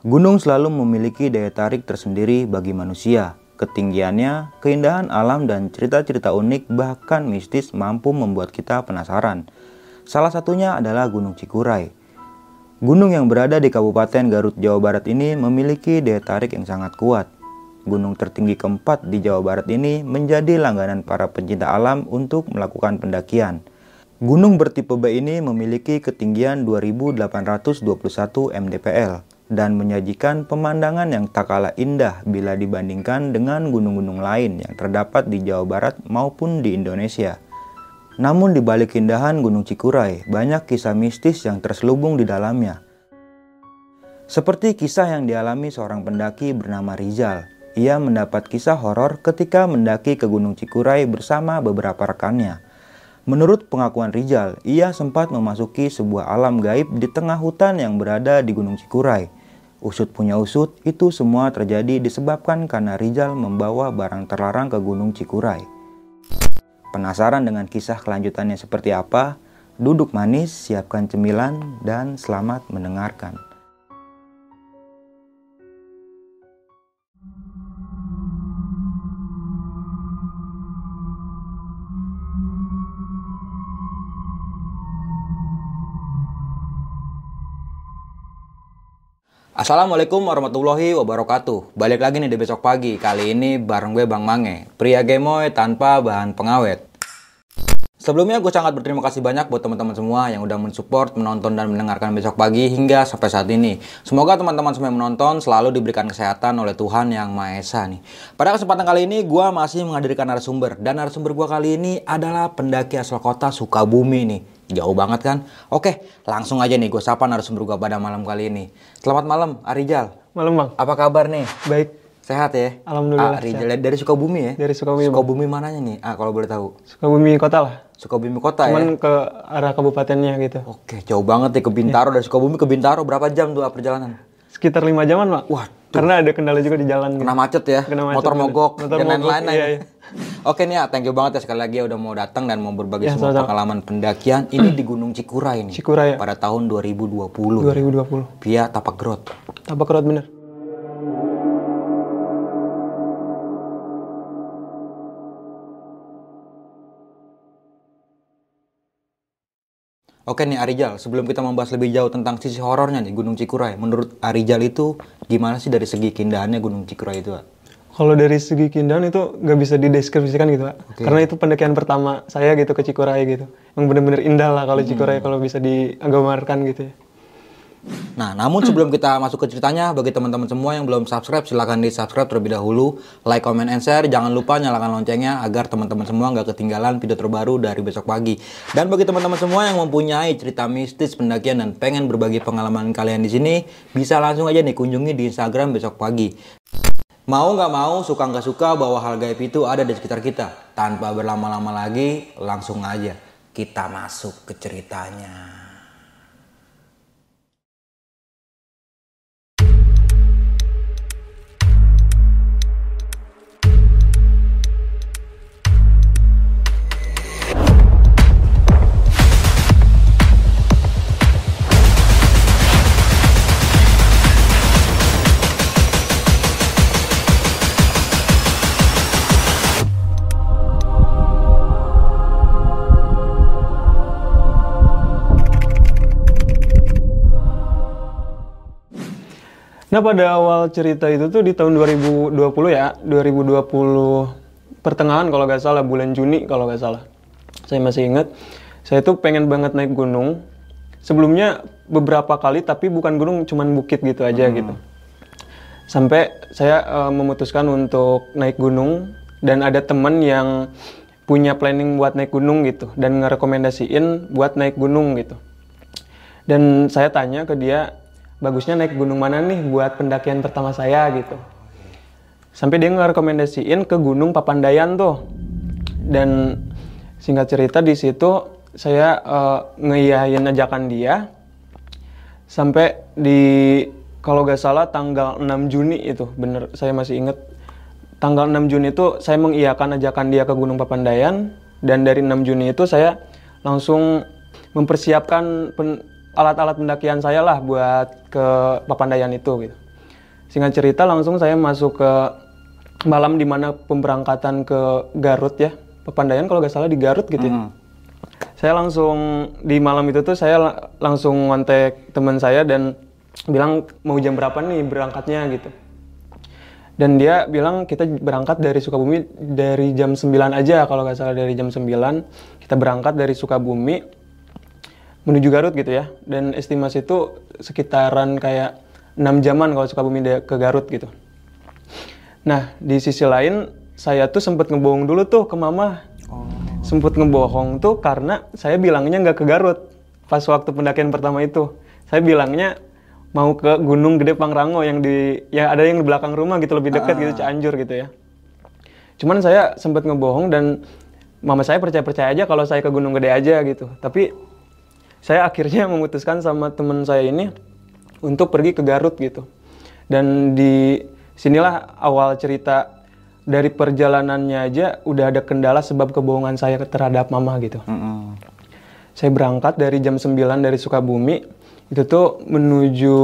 Gunung selalu memiliki daya tarik tersendiri bagi manusia. Ketinggiannya, keindahan alam, dan cerita-cerita unik bahkan mistis mampu membuat kita penasaran. Salah satunya adalah Gunung Cikuray. Gunung yang berada di Kabupaten Garut, Jawa Barat ini memiliki daya tarik yang sangat kuat. Gunung tertinggi keempat di Jawa Barat ini menjadi langganan para pencinta alam untuk melakukan pendakian. Gunung bertipe B ini memiliki ketinggian 2821 mdpl dan menyajikan pemandangan yang tak kalah indah bila dibandingkan dengan gunung-gunung lain yang terdapat di Jawa Barat maupun di Indonesia. Namun di balik keindahan Gunung Cikuray, banyak kisah mistis yang terselubung di dalamnya. Seperti kisah yang dialami seorang pendaki bernama Rizal. Ia mendapat kisah horor ketika mendaki ke Gunung Cikuray bersama beberapa rekannya. Menurut pengakuan Rizal, ia sempat memasuki sebuah alam gaib di tengah hutan yang berada di Gunung Cikuray. Usut punya usut, itu semua terjadi disebabkan karena Rizal membawa barang terlarang ke Gunung Cikuray. Penasaran dengan kisah kelanjutannya seperti apa? Duduk manis, siapkan cemilan, dan selamat mendengarkan. Assalamualaikum warahmatullahi wabarakatuh Balik lagi nih di besok pagi Kali ini bareng gue Bang Mange Pria gemoy tanpa bahan pengawet Sebelumnya gue sangat berterima kasih banyak buat teman-teman semua yang udah mensupport, menonton dan mendengarkan besok pagi hingga sampai saat ini. Semoga teman-teman semua yang menonton selalu diberikan kesehatan oleh Tuhan yang Maha Esa nih. Pada kesempatan kali ini gue masih menghadirkan narasumber dan narasumber gue kali ini adalah pendaki asal kota Sukabumi nih. Jauh banget kan? Oke, langsung aja nih gue sapa narasumber gue pada malam kali ini. Selamat malam, Arijal. Malam bang. Apa kabar nih? Baik. Sehat ya? Alhamdulillah. Arijal dari Sukabumi ya? Dari Sukabumi. Sukabumi mananya nih? Ah, kalau boleh tahu. Sukabumi kota lah. Sukabumi kota Cuman ya? ke arah kabupatennya gitu. Oke, jauh banget ya ke Bintaro dari Sukabumi ke Bintaro berapa jam tuh ah, perjalanan? Sekitar lima jaman pak. Wah, Karena ada kendala juga di jalan. gitu. kena macet ya, Kena macet, motor mogok Motor dan lain-lain. iya, iya. Oke nih ya, thank you banget ya sekali lagi ya udah mau datang dan mau berbagi Ya, semua sama-sama. pengalaman pendakian ini di Gunung Cikuray nih. Cikuray ya. Pada tahun 2020. 2020. Via Tapak Grot. Tapak Road bener. Oke nih Arijal, sebelum kita membahas lebih jauh tentang sisi horornya nih Gunung Cikuray, menurut Arijal itu gimana sih dari segi keindahannya Gunung Cikuray itu? Pak? Kalau dari segi keindahan itu nggak bisa dideskripsikan gitu pak. Karena itu pendakian pertama saya gitu ke Cikuray gitu. Yang bener-bener indah lah kalau Cikuray kalau bisa digambarkan gitu ya. Nah, namun sebelum kita masuk ke ceritanya, bagi teman-teman semua yang belum subscribe, silahkan di subscribe terlebih dahulu, like, comment, and share. Jangan lupa nyalakan loncengnya agar teman-teman semua nggak ketinggalan video terbaru dari besok pagi. Dan bagi teman-teman semua yang mempunyai cerita mistis pendakian dan pengen berbagi pengalaman kalian di sini, bisa langsung aja nih kunjungi di Instagram besok pagi. Mau nggak mau, suka nggak suka bahwa hal gaib itu ada di sekitar kita. Tanpa berlama-lama lagi, langsung aja kita masuk ke ceritanya. Nah pada awal cerita itu tuh di tahun 2020 ya, 2020 pertengahan kalau nggak salah bulan Juni kalau nggak salah. Saya masih ingat, saya tuh pengen banget naik gunung. Sebelumnya beberapa kali tapi bukan gunung, cuman bukit gitu aja gitu. Sampai saya eh, memutuskan untuk naik gunung dan ada teman yang punya planning buat naik gunung gitu dan ngerekomendasiin buat naik gunung gitu. Dan saya tanya ke dia, bagusnya naik gunung mana nih buat pendakian pertama saya gitu. Sampai dia ngerekomendasiin ke Gunung Papandayan tuh. Dan singkat cerita di situ saya eh, ngeiyain ajakan dia. Sampai di kalau gak salah tanggal 6 Juni itu, bener saya masih inget. Tanggal 6 Juni itu saya mengiyakan ajakan dia ke Gunung Papandayan. Dan dari 6 Juni itu saya langsung mempersiapkan pen- alat-alat pendakian saya lah buat ke Papandayan itu gitu. singkat cerita langsung saya masuk ke malam di mana pemberangkatan ke Garut ya Pepandayan kalau nggak salah di Garut gitu ya. Hmm. Saya langsung di malam itu tuh saya la- langsung ngontek teman saya dan bilang mau jam berapa nih berangkatnya gitu. Dan dia bilang kita berangkat dari Sukabumi dari jam 9 aja kalau nggak salah dari jam 9 kita berangkat dari Sukabumi menuju Garut gitu ya. Dan estimasi itu sekitaran kayak 6 jaman kalau Sukabumi de- ke Garut gitu. Nah, di sisi lain saya tuh sempet ngebohong dulu tuh ke mama. Sempet ngebohong tuh karena saya bilangnya nggak ke Garut pas waktu pendakian pertama itu. Saya bilangnya mau ke Gunung Gede Pangrango yang di ya ada yang di belakang rumah gitu lebih dekat gitu Cianjur gitu ya. Cuman saya sempet ngebohong dan mama saya percaya-percaya aja kalau saya ke Gunung Gede aja gitu. Tapi saya akhirnya memutuskan sama temen saya ini untuk pergi ke Garut gitu. Dan di sinilah awal cerita dari perjalanannya aja udah ada kendala sebab kebohongan saya terhadap mama gitu. Mm-mm. Saya berangkat dari jam 9 dari Sukabumi, itu tuh menuju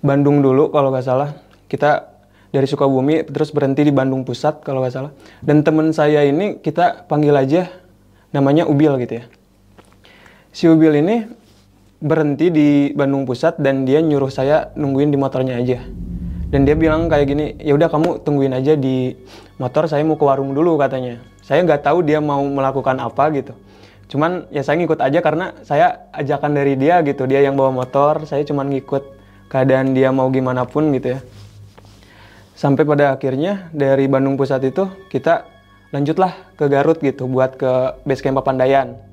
Bandung dulu kalau nggak salah. Kita dari Sukabumi terus berhenti di Bandung Pusat kalau nggak salah. Dan temen saya ini kita panggil aja namanya Ubil gitu ya. Si Ubil ini berhenti di Bandung Pusat dan dia nyuruh saya nungguin di motornya aja. Dan dia bilang kayak gini, ya udah kamu tungguin aja di motor, saya mau ke warung dulu katanya. Saya nggak tahu dia mau melakukan apa gitu. Cuman ya saya ngikut aja karena saya ajakan dari dia gitu. Dia yang bawa motor, saya cuman ngikut keadaan dia mau gimana pun gitu ya. Sampai pada akhirnya dari Bandung Pusat itu kita lanjutlah ke Garut gitu buat ke base camp Papandayan.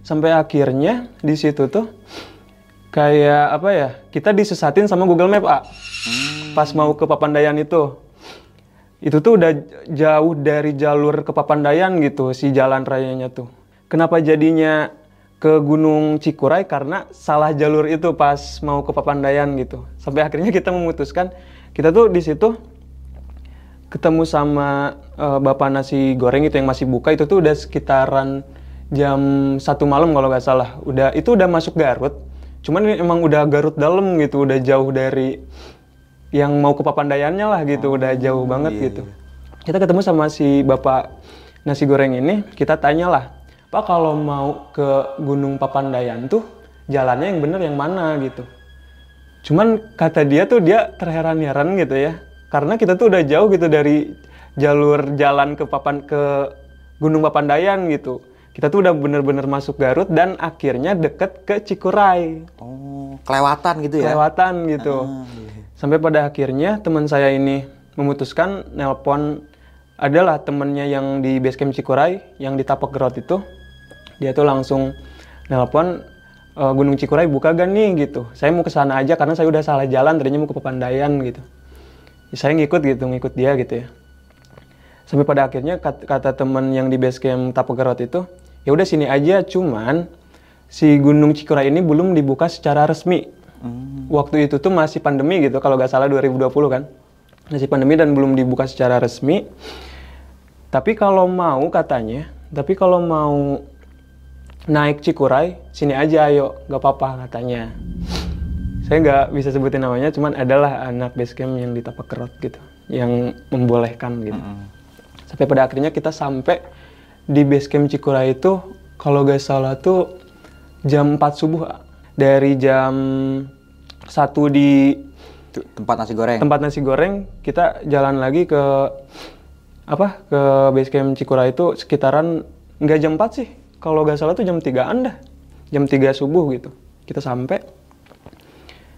Sampai akhirnya di situ tuh kayak apa ya? Kita disesatin sama Google Map, A. Pas mau ke Papandayan itu. Itu tuh udah jauh dari jalur ke Papandayan gitu si jalan rayanya tuh. Kenapa jadinya ke Gunung Cikuray karena salah jalur itu pas mau ke Papandayan gitu. Sampai akhirnya kita memutuskan kita tuh di situ ketemu sama eh, bapak nasi goreng itu yang masih buka itu tuh udah sekitaran jam satu malam kalau nggak salah. Udah itu udah masuk Garut. Cuman ini emang udah Garut dalam gitu, udah jauh dari yang mau ke Papandayannya lah gitu, udah jauh banget gitu. Kita ketemu sama si bapak nasi goreng ini, kita tanyalah, Pak kalau mau ke Gunung Papandayan tuh jalannya yang bener yang mana gitu. Cuman kata dia tuh dia terheran-heran gitu ya. Karena kita tuh udah jauh gitu dari jalur jalan ke Papan ke Gunung Papandayan gitu. Kita tuh udah bener-bener masuk Garut dan akhirnya deket ke Cikuray. Oh, kelewatan gitu ya? Kelewatan gitu. Ah, iya. Sampai pada akhirnya teman saya ini memutuskan nelpon adalah temennya yang di basecamp Cikuray yang di Tapak Gerot itu. Dia tuh langsung nelpon "E, Gunung Cikuray buka gak nih gitu. Saya mau ke sana aja karena saya udah salah jalan tadinya mau ke Pepandayan gitu. Ya, saya ngikut gitu, ngikut dia gitu ya. Sampai pada akhirnya kat- kata teman yang di basecamp Tapak Gerot itu, ya udah sini aja cuman si Gunung Cikuray ini belum dibuka secara resmi. Hmm. waktu itu tuh masih pandemi gitu kalau nggak salah 2020 kan. Masih pandemi dan belum dibuka secara resmi. Tapi kalau mau katanya tapi kalau mau naik Cikuray sini aja ayo. Nggak apa-apa katanya. Saya nggak bisa sebutin namanya cuman adalah anak basecamp yang di Tapak Kerot gitu yang membolehkan gitu. Mm-mm. sampai pada akhirnya kita sampai di basecamp Cikuray itu kalau gak salah tuh jam 4 subuh dari jam 1 di tempat nasi goreng. tempat nasi goreng kita jalan lagi ke apa ke basecamp Cikuray itu sekitaran nggak jam 4 sih. Kalau gak salah tuh jam 3an dah. Jam 3 subuh gitu. Kita sampai.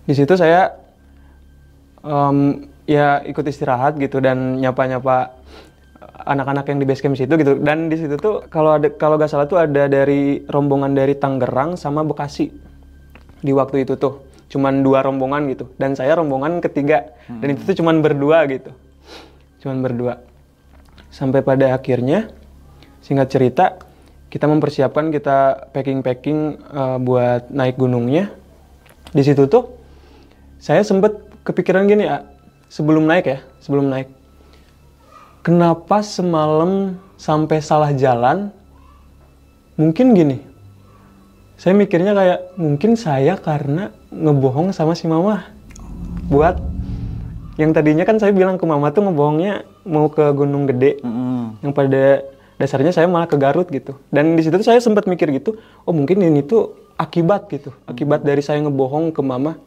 Di situ saya em, ya ikut istirahat gitu dan nyapa-nyapa anak-anak yang di basecamp situ gitu. Dan di situ tuh kalau ada kalau gak salah tuh ada dari rombongan dari Tangerang sama Bekasi di waktu itu tuh. Cuman dua rombongan gitu. Dan saya rombongan ketiga. Dan itu tuh cuman berdua gitu. Cuman berdua. Sampai pada akhirnya singkat cerita kita mempersiapkan kita packing packing buat naik gunungnya. Di situ tuh saya sempet kepikiran gini ya sebelum naik ya sebelum naik kenapa semalam sampai salah jalan? Mungkin gini. Saya mikirnya kayak mungkin saya karena ngebohong sama si mama. Buat yang tadinya kan saya bilang ke mama tuh ngebohongnya mau ke Gunung Gede. Mm-mm. yang pada dasarnya saya malah ke Garut gitu. Dan di situ tuh saya sempat mikir gitu oh mungkin ini tuh akibat gitu. Akibat dari saya ngebohong ke mama.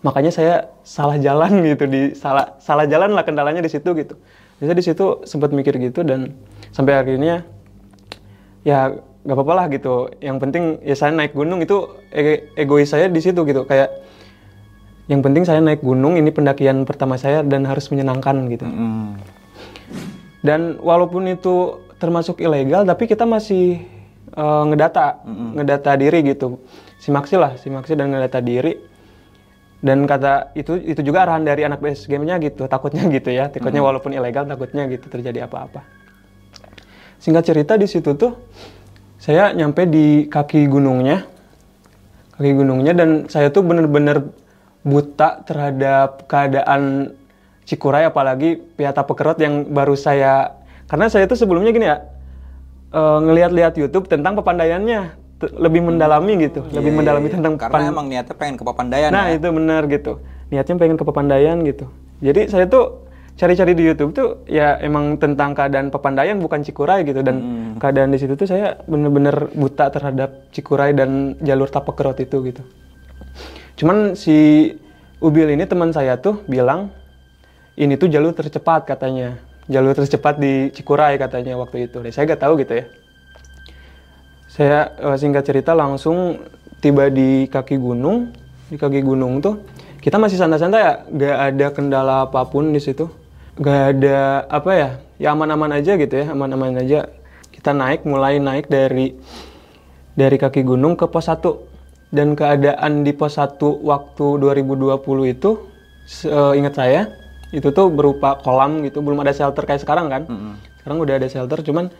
Makanya saya salah jalan gitu di salah salah jalan lah kendalanya di situ gitu jadi di situ sempat mikir gitu dan sampai akhirnya ya nggak apa-apa lah gitu. Yang penting ya saya naik gunung itu e- egois saya di situ gitu. Kayak yang penting saya naik gunung ini pendakian pertama saya dan harus menyenangkan gitu. Mm-mm. dan walaupun itu termasuk ilegal tapi kita masih eh, ngedata ngedata diri gitu. Simaksi lah simaksi dan ngedata diri dan kata itu itu juga arahan dari anak base game-nya gitu takutnya gitu ya. Takutnya walaupun ilegal takutnya gitu terjadi apa-apa. Singkat cerita di situ tuh saya nyampe di kaki gunungnya kaki gunungnya dan saya tuh bener-bener buta terhadap keadaan Cikuray apalagi Piata Pekerot yang baru saya karena saya tuh sebelumnya gini ya eh, ngelihat-lihat YouTube tentang pepandaiannya lebih mendalami gitu lebih Iya, mendalami iya, iya. tentang karena pan- emang niatnya pengen ke Papandayan Nah ya. itu benar gitu. Niatnya pengen ke Papandayan gitu. Jadi saya tuh cari-cari di YouTube tuh ya emang tentang keadaan Papandayan bukan Cikuray gitu dan keadaan di situ tuh saya bener-bener buta terhadap Cikuray dan jalur Tapekerot itu gitu. Cuman si Ubil ini teman saya tuh bilang ini tuh jalur tercepat katanya. Jalur tercepat di Cikuray katanya waktu itu. Dan saya nggak tahu gitu ya. Saya eh, singkat cerita langsung tiba di kaki gunung. Di kaki gunung tuh kita masih santai-santai ya, gak ada kendala apa pun di situ. Gak ada apa ya, ya aman-aman aja gitu ya, aman-aman aja. Kita naik, mulai naik dari dari kaki gunung ke pos 1 dan keadaan di pos 1 waktu 2020 itu eh, ingat saya itu tuh berupa kolam gitu belum ada shelter kayak sekarang kan sekarang udah ada shelter cuman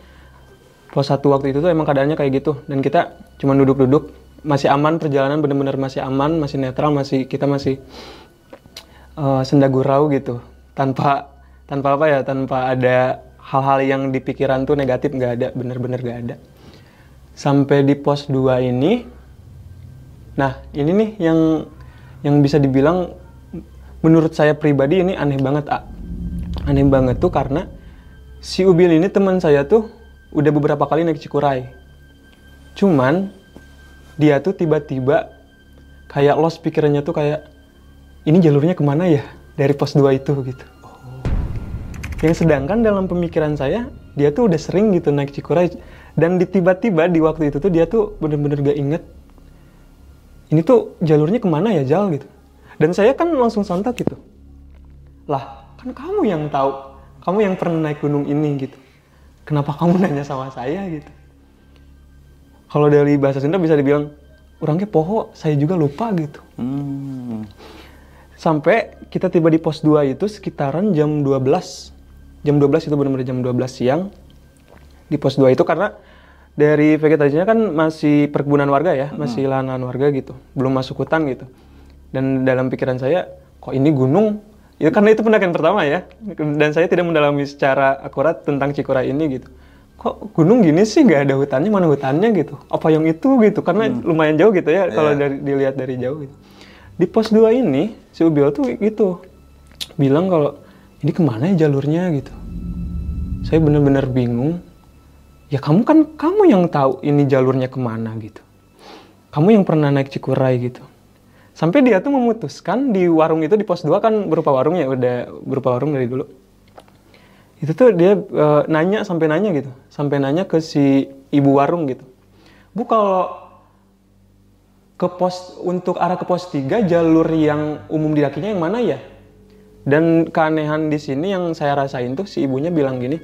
pos 1 waktu itu tuh emang keadaannya kayak gitu. Dan kita cuman duduk-duduk masih aman perjalanan bener-bener masih aman masih netral masih kita masih eh, senda gurau gitu. Tanpa tanpa apa ya tanpa ada hal-hal yang di pikiran tuh negatif nggak ada bener-bener nggak ada. Sampai di pos 2 ini nah ini nih yang yang bisa dibilang menurut saya pribadi ini aneh banget A. aneh banget tuh karena si Ubil ini teman saya tuh udah beberapa kali naik Cikuray. Cuman dia tuh tiba-tiba kayak lost pikirannya tuh kayak ini jalurnya ke mana ya? Dari pos 2 itu gitu. Yang sedangkan dalam pemikiran saya dia tuh udah sering gitu naik Cikuray. Dan di tiba-tiba di waktu itu tuh dia tuh bener-bener gak inget ini tuh jalurnya ke mana ya Jal? gitu. Dan saya kan langsung sontak gitu. Lah kan kamu yang tahu. Kamu yang pernah naik gunung ini gitu kenapa kamu nanya sama saya gitu. Kalau dari bahasa Sunda bisa dibilang orangnya poho saya juga lupa gitu. Hmm. sampai kita tiba di pos 2 itu sekitaran jam 12 jam 12 itu benar-benar jam 12 siang di pos 2 itu karena dari vegetasinya kan masih perkebunan warga ya masih lahan-lahan warga gitu belum masuk hutan gitu. Dan dalam pikiran saya kok ini gunung ya karena itu pendakian pertama ya. Dan saya tidak mendalami secara akurat tentang Cikuray ini gitu. Kok gunung gini sih? Nggak ada hutannya mana hutannya gitu. Apa yang itu gitu? Karena lumayan jauh gitu ya kalau dari dilihat dari jauh gitu. Di pos 2 ini si Ubil tuh gitu bilang kalau ini ke mana ya jalurnya? Gitu. Saya bener-bener bingung. Ya kamu kan kamu yang tahu ini jalurnya ke mana gitu. Kamu yang pernah naik Cikuray gitu sampai dia tuh memutuskan di warung itu di pos 2 kan berupa warung ya udah berupa warung dari dulu. Itu tuh dia eh, nanya sampai nanya gitu. Sampai nanya ke si ibu warung gitu. Bu kalau ke pos untuk arah ke pos 3 jalur yang umum didakinya yang mana ya? Dan keanehan di sini yang saya rasain tuh si ibunya bilang gini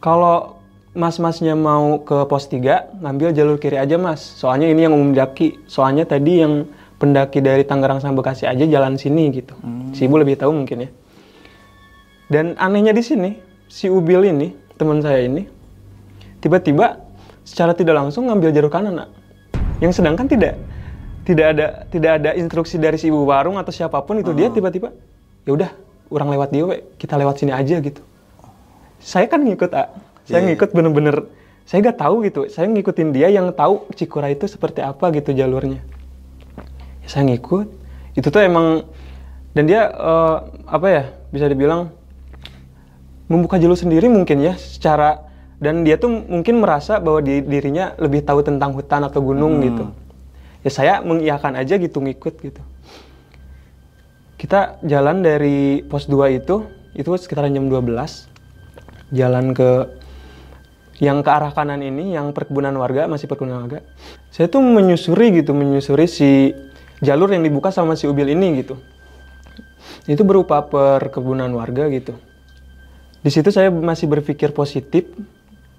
kalau mas-masnya mau ke pos 3 ngambil jalur kiri aja mas. Soalnya ini yang umum daki. Soalnya tadi yang pendaki dari Tangerang sampai Bekasi aja jalan sini gitu. Si ibu lebih tahu mungkin ya. Dan anehnya di sini si Ubil ini teman saya ini tiba-tiba secara tidak langsung ngambil jalur kanan nak. Yang sedangkan tidak tidak ada tidak ada instruksi dari si ibu warung atau siapa pun itu. Dia tiba-tiba ya udah orang lewat dia we, kita lewat sini aja gitu. Saya kan ngikut ah saya ngikut bener-bener saya nggak tahu gitu. Saya ngikutin dia yang tahu Cikura itu seperti apa gitu jalurnya. Ya, saya ngikut. Itu tuh emang dan dia eh, apa ya bisa dibilang membuka jalur sendiri mungkin ya secara dan dia tuh mungkin merasa bahwa di, dirinya lebih tahu tentang hutan atau gunung Hmm. gitu. Ya saya mengiyakan aja gitu ngikut gitu. Kita jalan dari pos 2 itu itu sekitaran jam 12 jalan ke yang ke arah kanan ini yang perkebunan warga masih perkebunan warga. Saya tuh menyusuri gitu menyusuri si jalur yang dibuka sama si ubil ini gitu. Itu berupa perkebunan warga gitu. Di situ saya masih berpikir positif.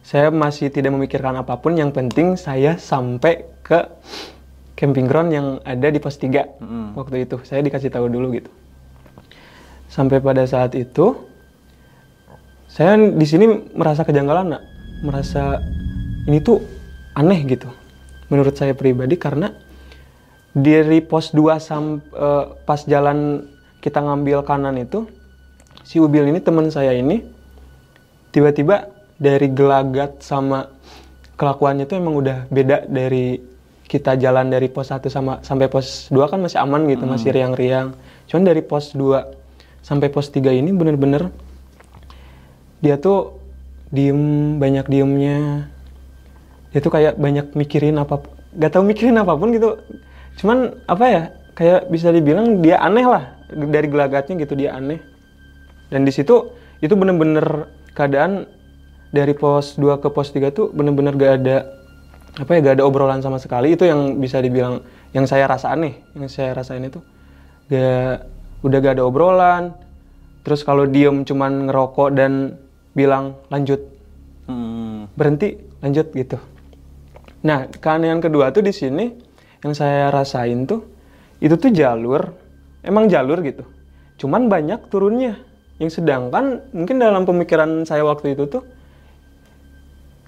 Saya masih tidak memikirkan apa pun. Yang penting saya sampai ke camping ground yang ada di pos 3 Mm-mm. waktu itu. Saya dikasih tahu dulu gitu. Sampai pada saat itu saya di sini merasa kejanggalan nak merasa ini tuh aneh gitu menurut saya pribadi karena dari pos 2 sam eh, pas jalan kita ngambil kanan itu si Ubil ini teman saya ini tiba-tiba dari gelagat sama kelakuannya tuh emang udah beda dari kita jalan dari pos 1 sama sampai pos 2 kan masih aman gitu, masih riang-riang. Cuman dari pos 2 sampai pos 3 ini bener-bener dia tuh diem, banyak diemnya. Dia tuh kayak banyak mikirin apa gak tahu mikirin apa pun gitu. Cuman apa ya? Kayak bisa dibilang dia aneh lah dari gelagatnya gitu dia aneh. Dan di situ itu bener-bener keadaan dari pos 2 ke pos 3 tuh bener-bener gak ada apa ya gak ada obrolan sama sekali itu yang bisa dibilang yang saya rasa aneh yang saya rasain itu gak udah gak ada obrolan terus kalau diem cuman ngerokok dan bilang lanjut. Hmm. berhenti lanjut gitu. Nah keanehan kedua tuh di sini yang saya rasain tuh itu tuh jalur emang jalur gitu. Cuman banyak turunnya. Yang sedangkan mungkin dalam pemikiran saya waktu itu tuh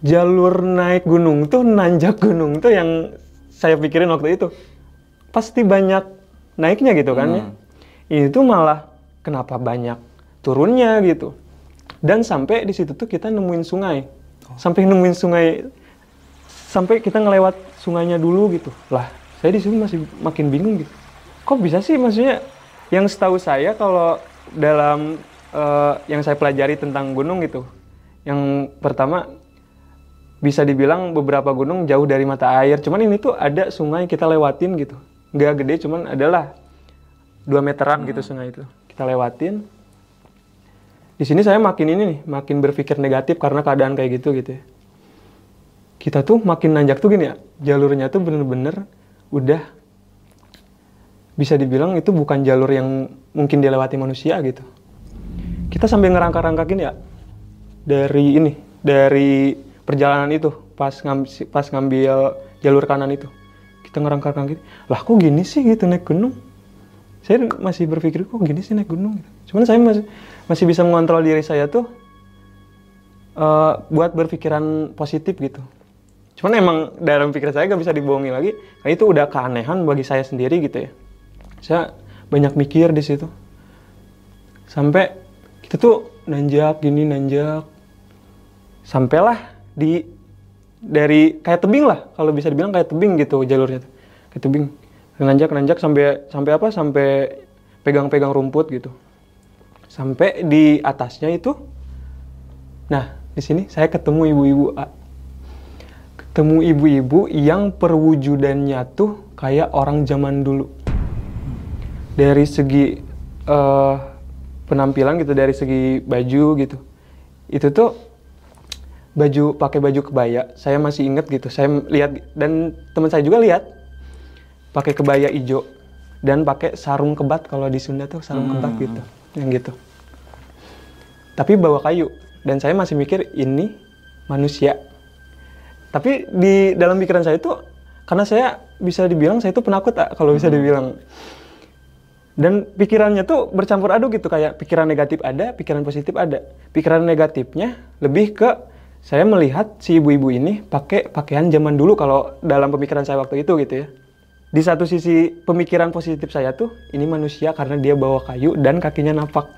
jalur naik gunung tuh nanjak gunung tuh yang saya pikirin waktu itu pasti banyak naiknya gitu kan ya. Ini tuh malah kenapa banyak turunnya gitu dan sampai di situ tuh kita nemuin sungai. Sampai nemuin sungai sampai kita ngelewat sungainya dulu gitu. Lah saya di situ masih makin bingung gitu. Kok bisa sih? Maksudnya yang setahu saya kalau dalam eh, yang saya pelajari tentang gunung gitu yang pertama bisa dibilang beberapa gunung jauh dari mata air. Cuman ini tuh ada sungai kita lewatin gitu. Nggak gede cuman adalah 2 meteran gitu sungai itu. Kita lewatin di sini saya makin ini nih makin berpikir negatif karena keadaan kayak gitu gitu ya. Kita tuh makin nanjak tuh gini ya jalurnya tuh bener-bener udah bisa dibilang itu bukan jalur yang mungkin dilewati manusia gitu. Kita sambil ngerangkak-rangkakin ya dari ini dari perjalanan itu pas ngambil pas ngambil jalur kanan itu. Kita ngerangkak-rangkakin lah kok gini sih gitu naik gunung? Saya masih berpikir kok gini sih naik gunung? Cuman saya masih masih bisa mengontrol diri saya tuh eh, buat berpikiran positif gitu. Cuman emang dalam pikiran saya gak bisa dibohongi lagi karena itu udah keanehan bagi saya sendiri gitu ya. Saya banyak mikir di situ. Sampai kita tuh nanjak gini nanjak. Sampailah di dari kayak tebing lah kalau bisa dibilang kayak tebing gitu jalurnya tuh. Kayak tebing. Nanjak nanjak sampai sampai apa? Sampai pegang-pegang rumput gitu sampai di atasnya itu nah di sini saya ketemu ibu-ibu ketemu ibu-ibu yang perwujudannya tuh kayak orang zaman dulu. Dari segi eh, penampilan gitu dari segi baju gitu. Itu tuh baju pakai baju kebaya saya masih inget gitu. Saya lihat dan teman saya juga lihat pakai kebaya hijau dan pakai sarung kebat kalau di Sunda tuh sarung kebat gitu yang gitu. Tapi bawa kayu. Dan saya masih mikir ini manusia. Tapi di dalam pikiran saya itu karena saya bisa dibilang saya itu penakut ah, kalau bisa dibilang. Dan pikirannya tuh bercampur aduk gitu kayak pikiran negatif ada pikiran positif ada. Pikiran negatifnya lebih ke saya melihat si ibu-ibu ini pakai pakaian zaman dulu kalau dalam pemikiran saya waktu itu gitu ya di satu sisi pemikiran positif saya tuh ini manusia karena dia bawa kayu dan kakinya napak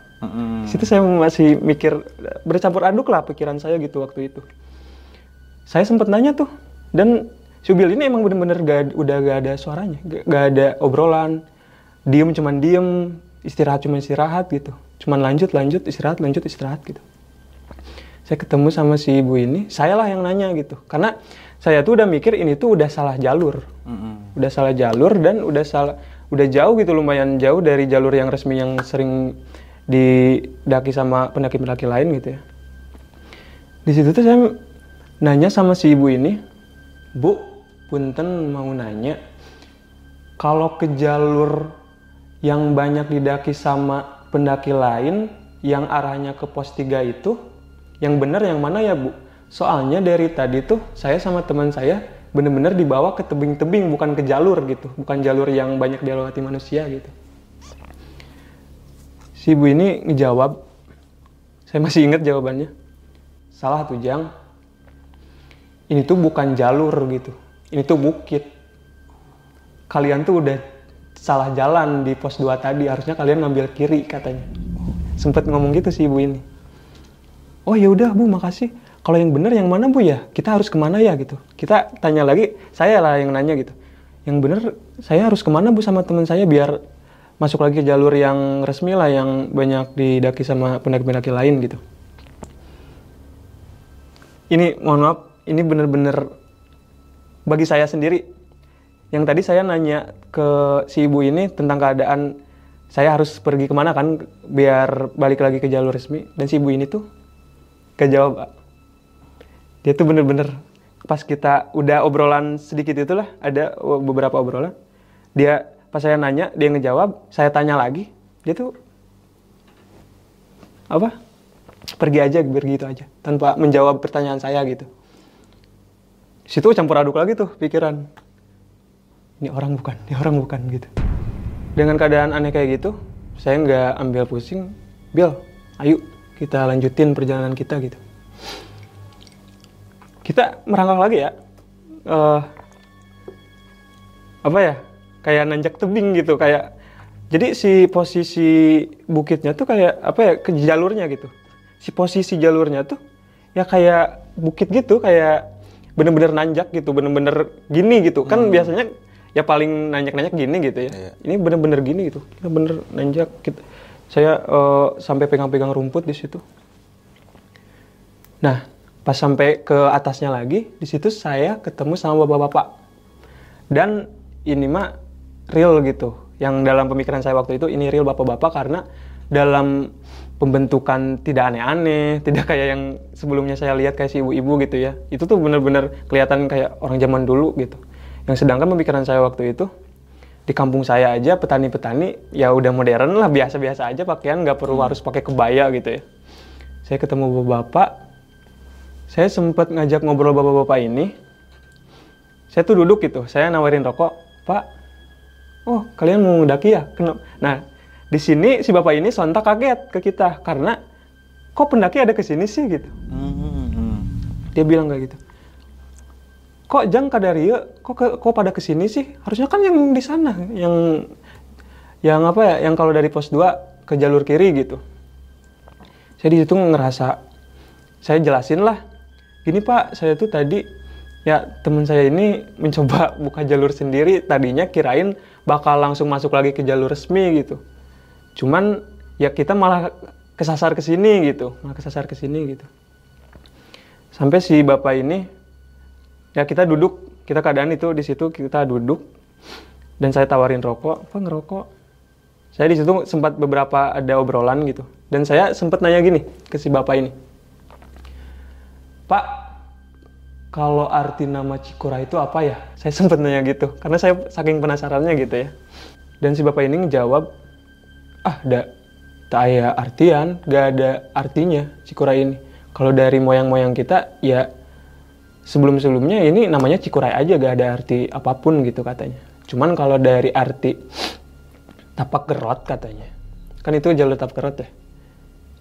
di situ saya masih mikir bercampur aduk lah pikiran saya gitu waktu itu. Saya sempat nanya tuh dan Subil ini emang bener-bener gak, udah gak ada suaranya gak, gak ada obrolan. Diem cuman diem istirahat cuma istirahat gitu. Cuman lanjut lanjut istirahat lanjut istirahat gitu. Saya ketemu sama si ibu ini saya lah yang nanya gitu. Karena saya tuh udah mikir ini tuh udah salah jalur. Mm-mm. udah salah jalur dan udah salah udah jauh gitu lumayan jauh dari jalur yang resmi yang sering didaki sama pendaki-pendaki lain gitu ya. Di situ tuh saya nanya sama si ibu ini bu punten mau nanya kalau ke jalur yang banyak didaki sama pendaki lain yang arahnya ke pos 3 itu yang benar yang mana ya bu soalnya dari tadi tuh saya sama teman saya bener-bener dibawa ke tebing-tebing bukan ke jalur gitu. Bukan jalur yang banyak dilewati manusia gitu. Si ibu ini ngejawab saya masih ingat jawabannya. Salah tuh jang. Ini tuh bukan jalur gitu. Ini tuh bukit. Kalian tuh udah salah jalan di pos 2 tadi. Harusnya kalian ngambil kiri katanya. Sempet ngomong gitu si ibu ini. Oh ya udah bu makasih kalau yang benar yang mana bu ya? Kita harus ke mana ya gitu. Kita tanya lagi saya lah yang nanya gitu. Yang benar saya harus ke mana bu sama teman saya biar masuk lagi ke jalur yang resmi lah yang banyak didaki sama pendaki-pendaki lain gitu. Ini mohon maaf ini bener-bener bagi saya sendiri. Yang tadi saya nanya ke si ibu ini tentang keadaan saya harus pergi ke mana kan biar balik lagi ke jalur resmi. Dan si ibu ini tuh gak jawab Pak. Dia tuh bener-bener pas kita udah obrolan sedikit itulah ada beberapa obrolan dia pas saya nanya dia ngejawab saya tanya lagi dia tuh apa? Pergi aja begitu aja tanpa menjawab pertanyaan saya gitu. Situ campur aduk lagi tuh pikiran. Ini orang bukan ini orang bukan gitu. Dengan keadaan aneh kayak gitu saya nggak ambil pusing Bill ayo kita lanjutin perjalanan kita gitu kita merangkak lagi ya. Eh, apa ya? Kayak nanjak tebing gitu kayak jadi si posisi bukitnya tuh kayak apa ya ke jalurnya gitu. Si posisi jalurnya tuh ya kayak bukit gitu kayak bener-bener nanjak gitu bener-bener gini gitu. Kan biasanya ya paling nanjak-nanjak gini gitu ya. Iya. ini bener-bener gini gitu kita bener nanjak kita saya eh, sampai pegang-pegang rumput di situ. Nah pas sampai ke atasnya lagi di situ saya ketemu sama bapak-bapak. Dan ini mah real gitu. Yang dalam pemikiran saya waktu itu ini real bapak-bapak karena dalam pembentukan tidak aneh-aneh tidak kayak yang sebelumnya saya lihat kayak si ibu-ibu gitu ya. Itu tuh bener-bener kelihatan kayak orang zaman dulu gitu. Yang sedangkan pemikiran saya waktu itu di kampung saya aja petani-petani ya udah modern lah biasa-biasa aja pakaian nggak perlu harus pakai kebaya gitu ya. Saya ketemu bapak saya sempat ngajak ngobrol bapak-bapak ini. Saya tuh duduk gitu saya nawarin rokok. Pak oh kalian mau ngedaki ya? Kenapa? nah di sini si bapak ini sontak kaget ke kita karena kok pendaki ada ke sini sih? gitu. Hmm. dia bilang kayak gitu. Kok jang kadaria kok ke- kok pada ke sini sih? Harusnya kan yang di sana yang yang apa ya yang kalau dari pos 2 ke jalur kiri gitu. Saya di situ ngerasa saya jelasin lah gini pak saya tuh tadi ya teman saya ini mencoba buka jalur sendiri. Tadinya kirain bakal langsung masuk lagi ke jalur resmi gitu. Cuman ya kita malah kesasar ke sini gitu. Malah kesasar ke sini gitu. Sampai si bapak ini ya kita duduk. Kita keadaan itu di situ kita duduk. Dan saya tawarin rokok. Apa ngerokok? Saya di situ sempat beberapa ada obrolan gitu. Dan saya sempat nanya gini ke si bapak ini pak kalau arti nama Cikura itu apa ya? Saya sempat nanya gitu karena saya saking penasarannya gitu ya. Dan si bapak ini ngejawab ah ada tak ada artian gak ada artinya Cikura ini. Kalau dari moyang-moyang kita ya sebelum-sebelumnya ini namanya Cikuray aja gak ada arti apa pun gitu katanya. Cuman kalau dari arti tapak gerot katanya, kan itu jalur tapak gerot ya.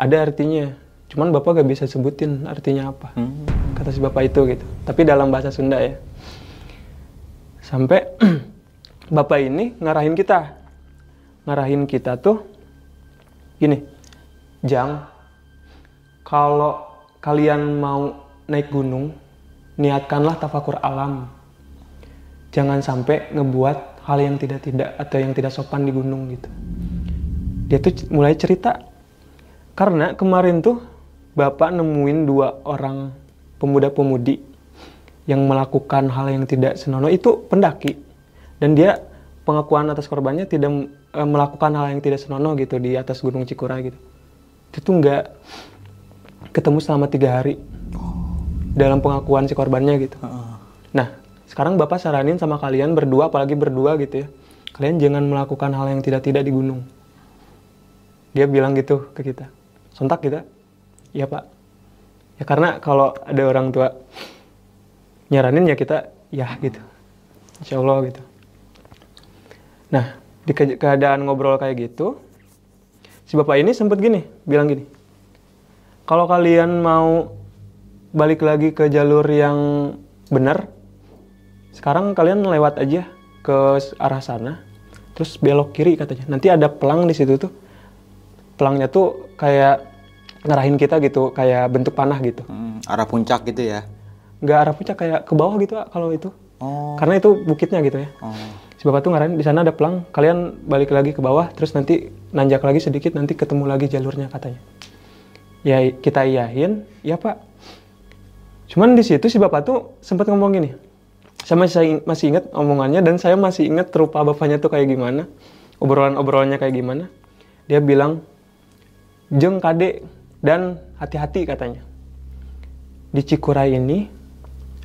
Ada artinya, cuman bapak gak bisa sebutin artinya apa. Hmm. Kata si bapak itu gitu. Tapi dalam bahasa Sunda ya. Sampai bapak ini ngarahin kita, ngarahin kita tuh gini, jang kalau kalian mau naik gunung, niatkanlah tafakur alam. Jangan sampai ngebuat hal yang tidak-tidak atau yang tidak sopan di gunung gitu. dia tuh mulai cerita karena kemarin tuh bapak nemuin dua orang pemuda-pemudi yang melakukan hal yang tidak senonoh. Itu pendaki. Dan dia pengakuan atas korbannya tidak eh, melakukan hal yang tidak senonoh gitu di atas gunung Cikuray gitu. Itu tuh nggak ketemu selama tiga hari dalam pengakuan si korbannya gitu. Nah sekarang bapak saranin sama kalian berdua apalagi berdua gitu ya. Kalian jangan melakukan hal yang tidak tidak di gunung. Dia bilang gitu ke kita. Sontak kita iya pak. Ya karena kalau ada orang tua nyaranin ya kita ya gitu. Insya Allah gitu. Nah di ke- keadaan ngobrol kayak gitu si bapak ini sempet gini bilang gini kalau kalian mau balik lagi ke jalur yang benar sekarang kalian lewat aja ke arah sana terus belok kiri katanya. Nanti ada pelang di situ tuh. Pelangnya tuh kayak ngarahin kita gitu kayak bentuk panah gitu Hmm, arah puncak gitu ya. nggak arah puncak kayak ke bawah gitu kalau itu Oh. karena itu bukitnya gitu ya oh. si bapak tuh ngarahin di sana ada pelang kalian balik lagi ke bawah terus nanti nanjak lagi sedikit nanti ketemu lagi jalurnya katanya ya kita iyahin ya pak cuman di situ si bapak tuh sempat ngomong gini saya masih masih ingat omongannya dan saya masih ingat rupa bapaknya tuh kayak gimana obrolan obrolannya kayak gimana dia bilang jeng kade dan hati-hati katanya. Di Cikuray ini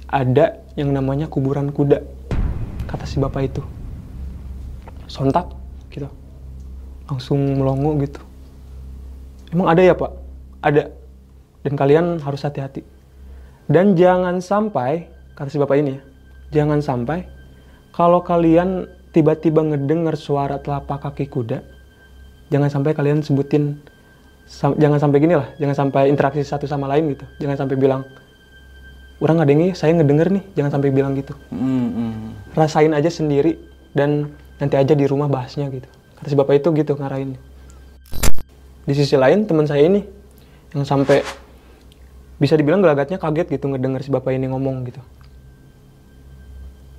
ada yang namanya kuburan kuda kata si bapak itu. Sontak gitu. Langsung melongo gitu. Emang ada ya pak? Ada. Dan kalian harus hati-hati. Dan jangan sampai kata si bapak ini ya jangan sampai kalau kalian tiba-tiba ngedengar suara telapak kaki kuda jangan sampai kalian sebutin sam- jangan sampai gini lah jangan sampai interaksi satu sama lain gitu. Jangan sampai bilang orang nggak dengi saya ngedenger nih. Jangan sampai bilang gitu. Hmm, hmm. rasain aja sendiri dan nanti aja di rumah bahasnya gitu. Kata si bapak itu gitu ngarahin di sisi lain teman saya ini yang sampai bisa dibilang gelagatnya kaget gitu ngedenger si bapak ini ngomong gitu.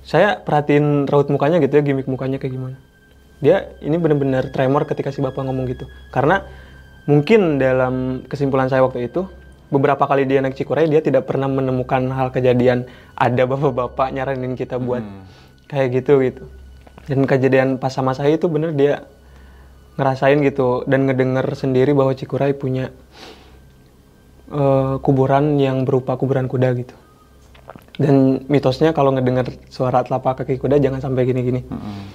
Saya perhatiin raut mukanya gitu ya gimmick mukanya kayak gimana. Dia ini benar-benar tremor ketika si bapak ngomong gitu. Karena mungkin dalam kesimpulan saya waktu itu beberapa kali dia naik Cikuray dia tidak pernah menemukan hal kejadian ada bapak-bapak nyaranin kita buat kayak gitu gitu. Dan kejadian pas sama saya itu bener dia ngerasain gitu dan ngedenger sendiri bahwa Cikuray punya eh, kuburan yang berupa kuburan kuda gitu. Dan mitosnya kalau ngedenger suara telapak kaki kuda jangan sampai gini-gini. Hmm.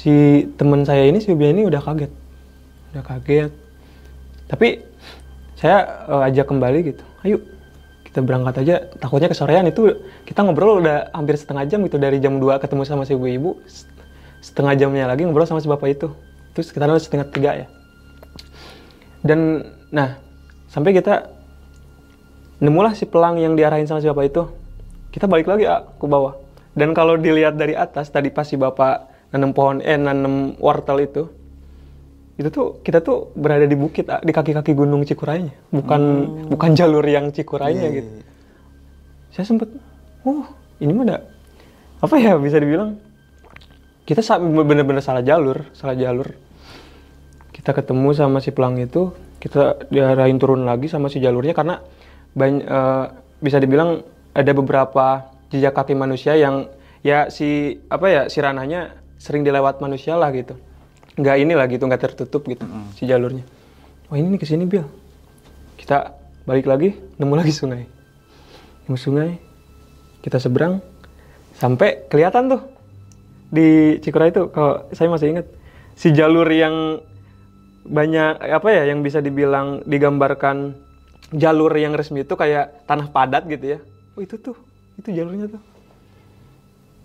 si teman saya ini si Ubi ini udah kaget udah kaget. Tapi saya eh, ajak kembali gitu. Ayo kita berangkat aja. Takutnya kesorean itu kita ngobrol udah hampir setengah jam gitu. Dari jam 2 ketemu sama si ibu-ibu setengah jamnya lagi ngobrol sama si bapak itu. Terus sekitar setengah tiga ya. Dan nah sampai kita nemulah si pelang yang diarahin sama si bapak itu. Kita balik lagi ah, ke bawah. Dan kalau dilihat dari atas tadi pas si bapak nanam pohon eh nanam wortel itu itu tuh kita tuh berada di bukit ah, di kaki-kaki gunung Cikurainya. Bukan bukan jalur yang Cikurainya Iya, gitu. saya sempet oh ini mah ada apa ya bisa dibilang kita bener-bener salah jalur salah jalur. Kita ketemu sama si pelang itu kita diarahin turun lagi sama si jalurnya karena bany- eh, bisa dibilang ada beberapa jejak kaki manusia yang ya si apa ya si ranahnya sering dilewat manusia lah gitu nggak inilah gitu nggak tertutup gitu si jalurnya. Wah ini nih ke sini bil. Kita balik lagi nemu lagi sungai. Nemu sungai kita seberang sampai kelihatan tuh di Cikura itu. Kalau saya masih ingat si jalur yang banyak apa ya yang bisa dibilang digambarkan jalur yang resmi itu kayak tanah padat gitu ya. Oh itu tuh itu jalurnya tuh.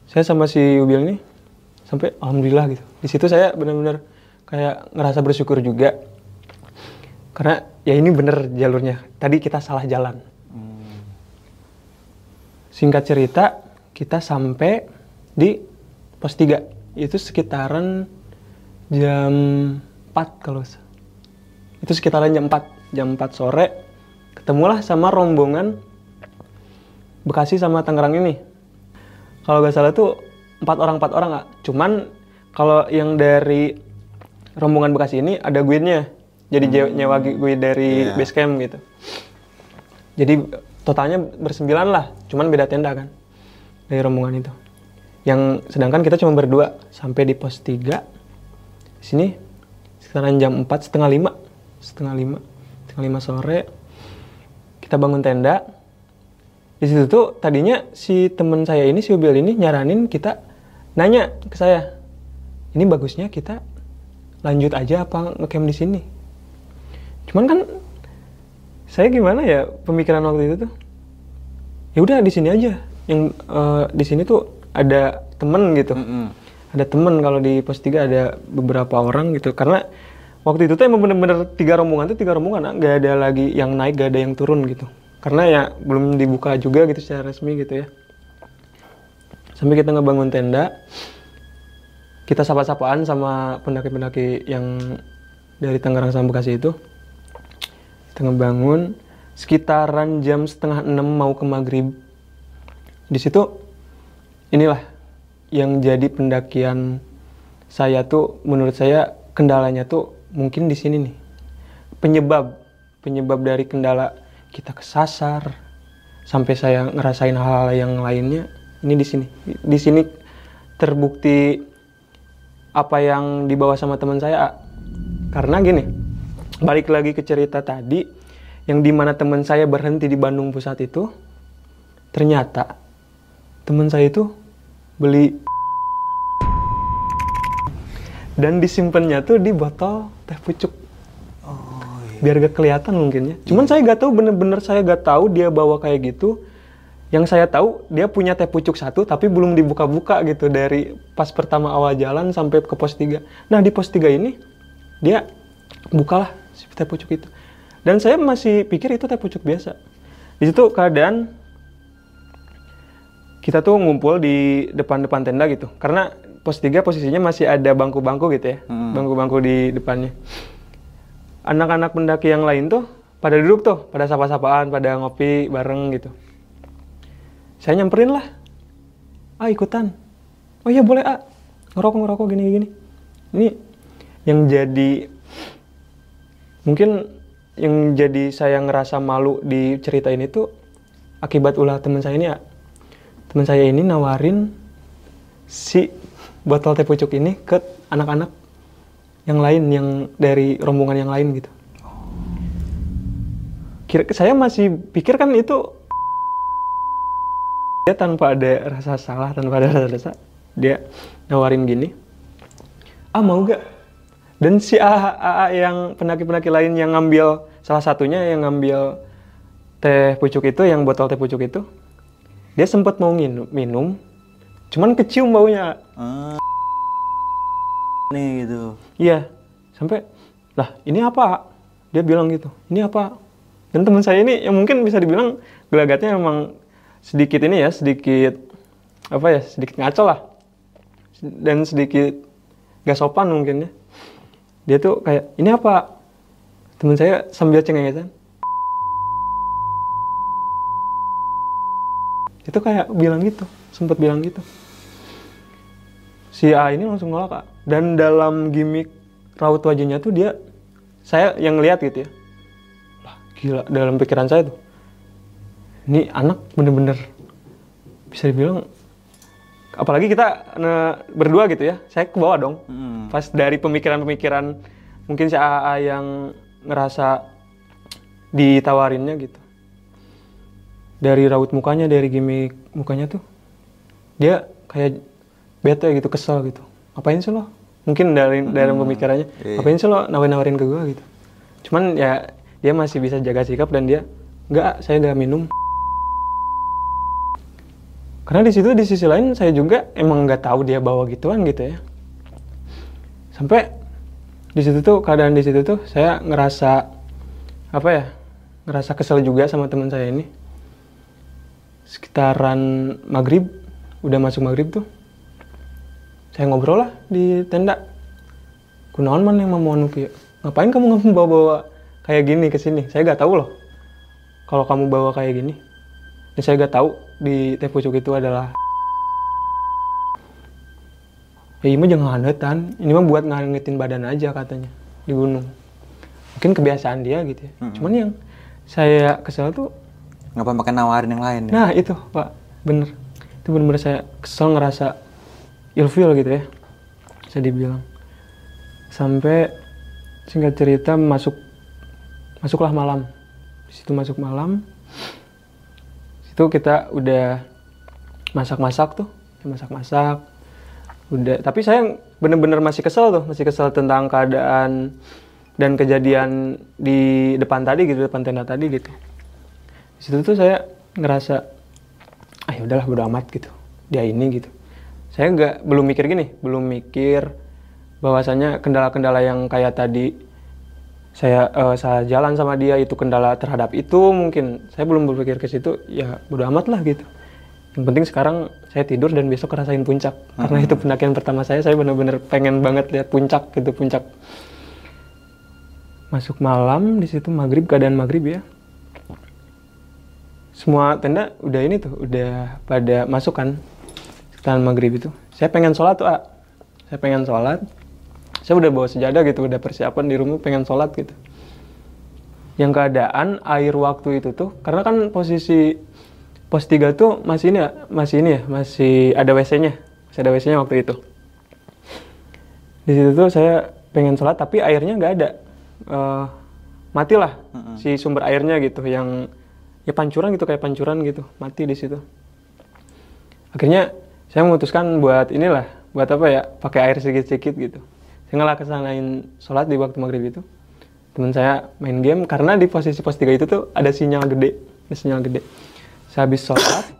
Saya sama si Ubil nih sampai alhamdulillah gitu. Di situ saya benar-benar kayak ngerasa bersyukur juga. Karena ya ini bener jalurnya. Tadi kita salah jalan. Singkat cerita kita sampai di pos 3 itu sekitaran jam 4 kalau itu sekitaran jam 4 jam 4 sore ketemulah sama rombongan Bekasi sama Tangerang ini. Kalau nggak salah tuh empat orang empat orang nggak cuman kalau yang dari rombongan Bekasi ini ada guide-nya. Jadi je- nyewa gu- guide dari Iya. base camp gitu. Jadi totalnya bersembilan lah, cuman beda tenda kan dari rombongan itu. Yang sedangkan kita cuma berdua sampai di pos 3 di sini sekitaran jam 4 setengah lima setengah lima setengah lima sore kita bangun tenda di situ tuh tadinya si teman saya ini si Ubil ini nyaranin kita nanya ke saya ini bagusnya kita lanjut aja apa ngecamp di sini? Cuman kan saya gimana ya pemikiran waktu itu tuh? Ya udah di sini aja. Yang eh, di sini tuh ada temen gitu. Mm-mm. ada temen kalau di pos 3 ada beberapa orang gitu. Karena waktu itu tuh emang bener-bener tiga rombongan tuh tiga rombongan nggak ada lagi yang naik gak ada yang turun gitu. Karena ya belum dibuka juga gitu secara resmi gitu ya sampai kita ngebangun tenda kita sapa-sapaan sama pendaki-pendaki yang dari Tangerang sama Bekasi itu. Kita ngebangun sekitaran jam setengah enam mau ke maghrib. Di situ inilah yang jadi pendakian saya tuh menurut saya kendalanya tuh mungkin di sini nih. Penyebab penyebab dari kendala kita kesasar sampai saya ngerasain hal-hal yang lainnya ini di sini. Di sini terbukti apa yang dibawa sama teman saya karena gini balik lagi ke cerita tadi yang di mana teman saya berhenti di Bandung Pusat itu ternyata teman saya itu beli dan disimpannya tuh di botol teh pucuk. Oh, iya. biar gak kelihatan mungkin ya. Cuman saya gak tahu bener-bener saya gak tahu dia bawa kayak gitu yang saya tahu dia punya teh pucuk satu tapi belum dibuka-buka gitu dari pas pertama awal jalan sampai ke pos 3 nah di pos 3 ini dia bukalah si teh pucuk itu. Dan saya masih pikir itu teh pucuk biasa. Di situ keadaan kita tuh ngumpul di depan-depan tenda gitu. Karena pos 3 posisinya masih ada bangku-bangku gitu ya Hmm. bangku-bangku di depannya. Anak-anak pendaki yang lain tuh pada duduk tuh pada sapa-sapaan pada ngopi bareng gitu saya nyamperin lah. Ah ikutan. Oh iya boleh ah ngerokok ngerokok gini gini. Ini yang jadi mungkin yang jadi saya ngerasa malu di cerita ini tuh akibat ulah teman saya ini ya teman saya ini nawarin si botol teh pucuk ini ke anak-anak yang lain yang dari rombongan yang lain gitu. Kira saya masih pikir kan itu dia tanpa ada rasa salah, tanpa ada rasa dosa, dia nawarin gini. Ah mau gak? Dan si AA, yang pendaki-pendaki lain yang ngambil salah satunya yang ngambil teh pucuk itu, yang botol teh pucuk itu, dia sempat mau minum, minum cuman kecium baunya. Ah, nih gitu. Iya, sampai lah ini apa? Dia bilang gitu. Ini apa? Dan teman saya ini yang mungkin bisa dibilang gelagatnya memang sedikit ini ya, sedikit apa ya, sedikit ngaco lah. Dan sedikit gak sopan mungkin ya. Dia tuh kayak ini apa? Teman saya sambil cengengesan. Itu kayak bilang gitu, sempat bilang gitu. Si A ini langsung nolak Kak. Dan dalam gimmick raut wajahnya tuh dia saya yang lihat gitu ya. Lah, gila dalam pikiran saya tuh. Ini anak bener-bener bisa dibilang apalagi kita ne- berdua gitu ya. Saya ke bawah dong. Mm. Pas dari pemikiran-pemikiran mungkin si AA yang ngerasa ditawarinnya gitu. Dari raut mukanya, dari gimmick mukanya tuh dia kayak bete gitu, kesel gitu. Apain sih lo? Mungkin dari dalam pemikirannya, iya. apain sih lo nawarin-nawarin ke gua gitu. Cuman ya dia masih bisa jaga sikap dan dia enggak, saya nggak minum. Karena di situ di sisi lain saya juga emang nggak tahu dia bawa gituan gitu ya. Sampai di situ tuh keadaan di situ tuh saya ngerasa apa ya? Ngerasa kesel juga sama teman saya ini. Sekitaran maghrib, udah masuk maghrib tuh. Saya ngobrol lah di tenda. Kunaon man yang mau kieu? Ngapain kamu nggak bawa-bawa kayak gini ke sini? Saya nggak tahu loh. Kalau kamu bawa kayak gini. Dan saya nggak tahu di teh pucuk itu adalah ya ini mah jangan hangetan. Ini mah buat ngangetin badan aja katanya di gunung. Mungkin kebiasaan dia gitu ya. Cuman yang saya kesel tuh Ngapa pakai nawarin yang lain ya? nah itu pak. Bener. Itu bener-bener saya kesel ngerasa ilfil gitu ya bisa dibilang. Sampai singkat cerita masuk masuklah malam. Di situ masuk malam situ kita udah masak-masak tuh masak-masak. Udah tapi saya bener-bener masih kesel tuh masih kesel tentang keadaan dan kejadian di depan tadi gitu depan tenda tadi gitu. Di situ tuh saya ngerasa ah ya udahlah bodo amat gitu. Dia ini gitu. Saya nggak belum mikir gini belum mikir bahwasanya kendala-kendala yang kayak tadi saya eh, saya jalan sama dia itu kendala terhadap itu mungkin saya belum berpikir ke situ ya bodo amat lah gitu. Yang penting sekarang saya tidur dan besok ngerasain puncak. Karena itu pendakian pertama saya saya benar-benar pengen banget lihat puncak gitu puncak. Masuk malam di situ maghrib keadaan maghrib ya. Semua tenda udah ini tuh udah pada masuk kan sekitaran maghrib itu. Saya pengen sholat tuh ah saya pengen sholat saya udah bawa sejadah gitu udah persiapan di rumah pengen sholat gitu. Yang keadaan air waktu itu tuh karena kan posisi pos 3 tuh masih ini ya masih ini ya masih ada WC-nya masih ada WC-nya waktu itu. Di situ tuh saya pengen sholat tapi airnya nggak ada. Eh, matilah si sumber airnya gitu yang ya pancuran gitu kayak pancuran gitu mati di situ. Akhirnya saya memutuskan buat inilah buat apa ya pakai air sedikit-sedikit gitu saya ngelak kesanain sholat di waktu maghrib itu. Teman saya main game karena di posisi pos 3 itu tuh ada sinyal gede ada sinyal gede. Saya habis sholat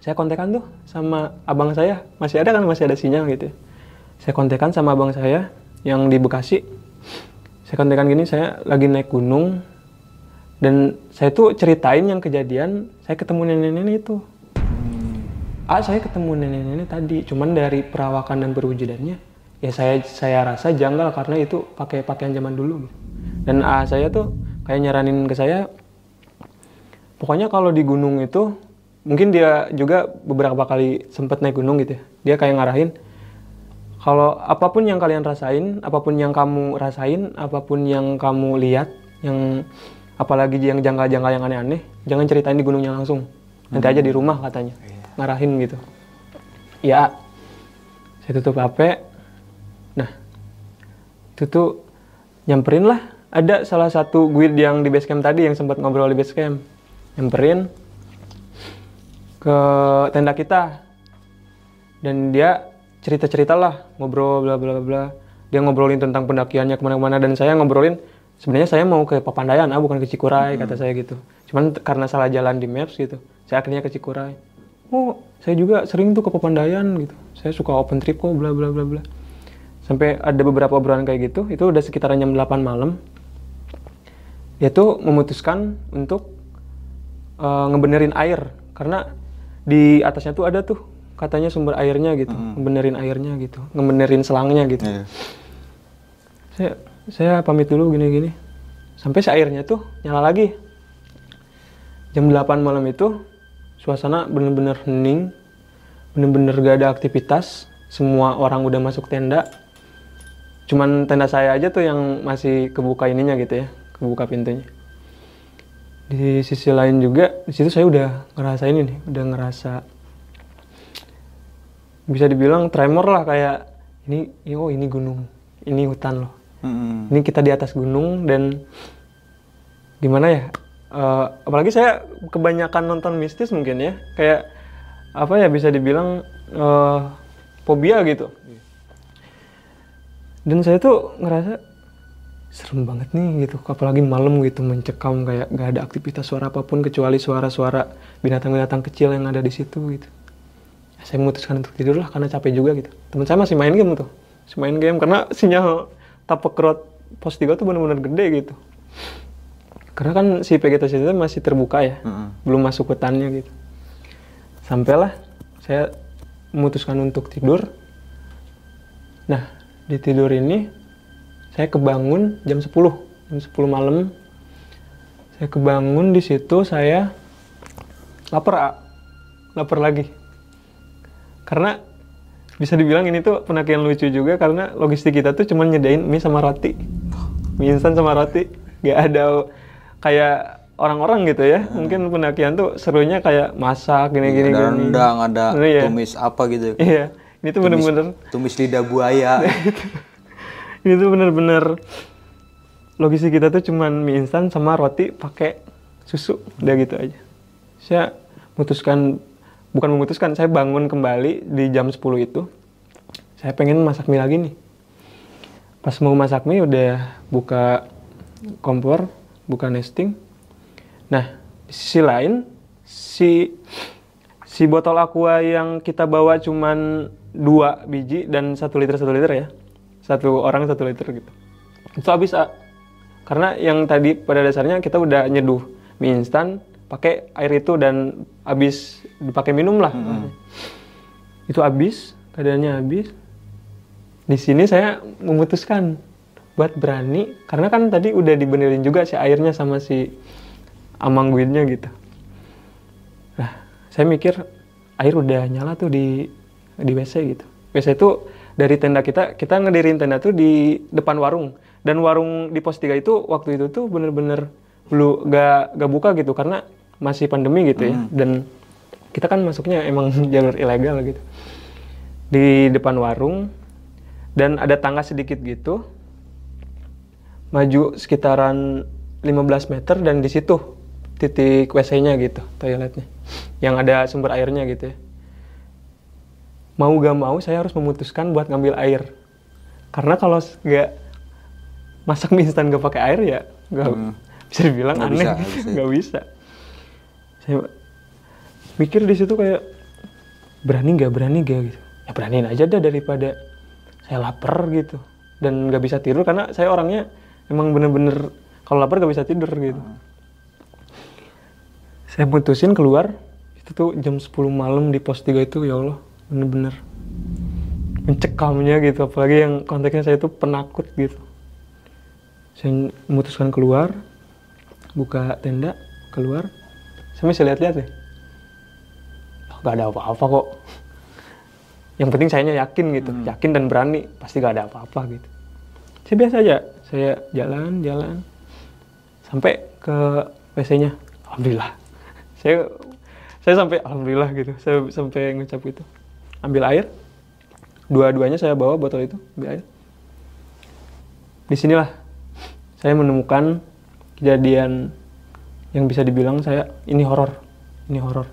saya kontekan tuh sama abang saya. Masih ada kan masih ada sinyal gitu ya. saya kontekan sama abang saya yang di Bekasi. Saya kontekan gini saya lagi naik gunung. Dan saya tuh ceritain yang kejadian saya ketemu nenek-nenek itu ah saya ketemu nenek-nenek tadi cuman dari perawakan dan perwujudannya ya saya saya rasa janggal karena itu pakai pakaian zaman dulu dan ah saya tuh kayak nyaranin ke saya pokoknya kalau di gunung itu mungkin dia juga beberapa kali sempat naik gunung gitu ya dia kayak ngarahin kalau apa pun yang kalian rasain, apa pun yang kamu rasain, apa pun yang kamu lihat, yang apalagi yang janggal-janggal yang aneh-aneh, jangan ceritain di gunungnya langsung. Nanti aja di rumah katanya. Ngarahin gitu. Ya, saya tutup HP. Itu tuh nyamperin lah. Ada salah satu guide yang di basecamp tadi yang sempat ngobrol di basecamp. Nyamperin ke tenda kita. Dan dia cerita-cerita lah ngobrol bla bla bla dia ngobrolin tentang pendakiannya ke mana-mana. Dan saya ngobrolin sebenarnya saya mau ke Papandayan ah bukan ke Cikuray kata saya gitu. Cuman karena salah jalan di maps gitu saya akhirnya ke Cikuray. Oh saya juga sering tuh ke Papandayan gitu. Saya suka open trip kok bla bla bla bla sampai ada beberapa obrolan kayak gitu itu udah sekitaran jam 8 malam dia tuh memutuskan untuk uh, ngebenerin air karena di atasnya tuh ada tuh katanya sumber airnya gitu, ngebenerin airnya gitu, ngebenerin selangnya gitu. Iya. Saya saya pamit dulu gini-gini. Sampai si airnya tuh nyala lagi. Jam 8 malam itu suasana bener-bener hening, bener-bener gak ada aktivitas, semua orang udah masuk tenda. Cuman tenda saya aja tuh yang masih kebuka ininya gitu ya, kebuka pintunya. Di sisi lain juga, di situ saya udah ngerasain ini, udah ngerasa bisa dibilang tremor lah kayak ini oh ini gunung ini hutan loh Mm-mm. ini kita di atas gunung dan gimana ya Eh, apalagi saya kebanyakan nonton mistis mungkin ya kayak apa ya bisa dibilang eh, fobia gitu dan saya tuh ngerasa serem banget nih gitu. Apalagi malam gitu mencekam kayak gak ada aktivitas suara apa pun kecuali suara-suara binatang-binatang kecil yang ada di situ gitu. Saya memutuskan untuk tidur lah karena capek juga gitu. Teman saya masih main game tuh masih main game karena sinyal tapak road pos 3 tuh benar-benar gede gitu. Karena kan si vegetasi itu masih terbuka ya Mm-mm. belum masuk hutannya gitu. Sampailah saya memutuskan untuk tidur. Nah di tidur ini saya kebangun jam 10 jam 10 malam. Saya kebangun di situ saya lapar A. lapar lagi. Karena bisa dibilang ini tuh penakian lucu juga karena logistik kita tuh cuma nyedain mie sama roti. Mie instan sama roti. Gak ada kayak orang-orang gitu ya. Mungkin penakian tuh serunya kayak masak gini-gini ada gini. rendang ada Iya. tumis apa gitu. Iya ini tuh bener-bener tumis lidah buaya. Ini tuh bener-bener logistik kita tuh cuman mie instan sama roti pakai susu udah gitu aja. Saya memutuskan bukan memutuskan saya bangun kembali di jam 10 itu. Saya pengen masak mie lagi nih. Pas mau masak mie udah buka kompor buka nesting. Nah di sisi lain si si botol aqua yang kita bawa cuman dua biji dan satu liter satu liter ya. Satu orang satu liter gitu. Itu habis karena yang tadi pada dasarnya kita udah nyeduh mie instan pakai air itu dan habis dipakai minum lah. Itu habis keadaannya habis. Di sini saya memutuskan buat berani karena kan tadi udah dibenerin juga si airnya sama si amangguinnya gitu. Nah saya mikir air udah nyala tuh di di WC gitu. WC itu dari tenda kita kita ngedirin tenda tuh di depan warung. Dan warung di pos 3 itu waktu itu tuh bener-bener belum gak, gak buka gitu karena masih pandemi gitu ya. Dan kita kan masuknya emang jalur ilegal gitu. Di depan warung dan ada tangga sedikit gitu maju sekitaran 15 meter dan di situ titik WC-nya gitu toiletnya. Yang ada sumber airnya gitu ya mau gak mau saya harus memutuskan buat ngambil air. Karena kalau nggak masak mie instan gak pakai air ya nggak bisa dibilang Nggak aneh. nggak bisa. nggak bisa. Saya mikir di situ kayak berani nggak berani gak? gitu. Ya beraniin aja dah daripada saya lapar gitu. Dan nggak bisa tidur karena saya orangnya emang bener-bener kalau lapar gak bisa tidur gitu. Saya putusin keluar itu tuh jam 10 malam di pos 3 itu ya Allah bener-bener mencekamnya gitu. Apalagi yang konteksnya saya itu penakut gitu. Saya memutuskan keluar buka tenda keluar. Saya masih lihat-lihat ya gak ada apa-apa kok. Yang penting sayanya yakin gitu. Yakin dan berani pasti gak ada apa-apa gitu. Saya biasa aja. Saya jalan jalan. Sampai ke WC-nya alhamdulillah. Saya saya sampai alhamdulillah gitu. Saya sampai ngucap gitu ambil air. Dua-duanya saya bawa botol itu ambil air. Di sinilah saya menemukan kejadian yang bisa dibilang saya ini horor ini horor.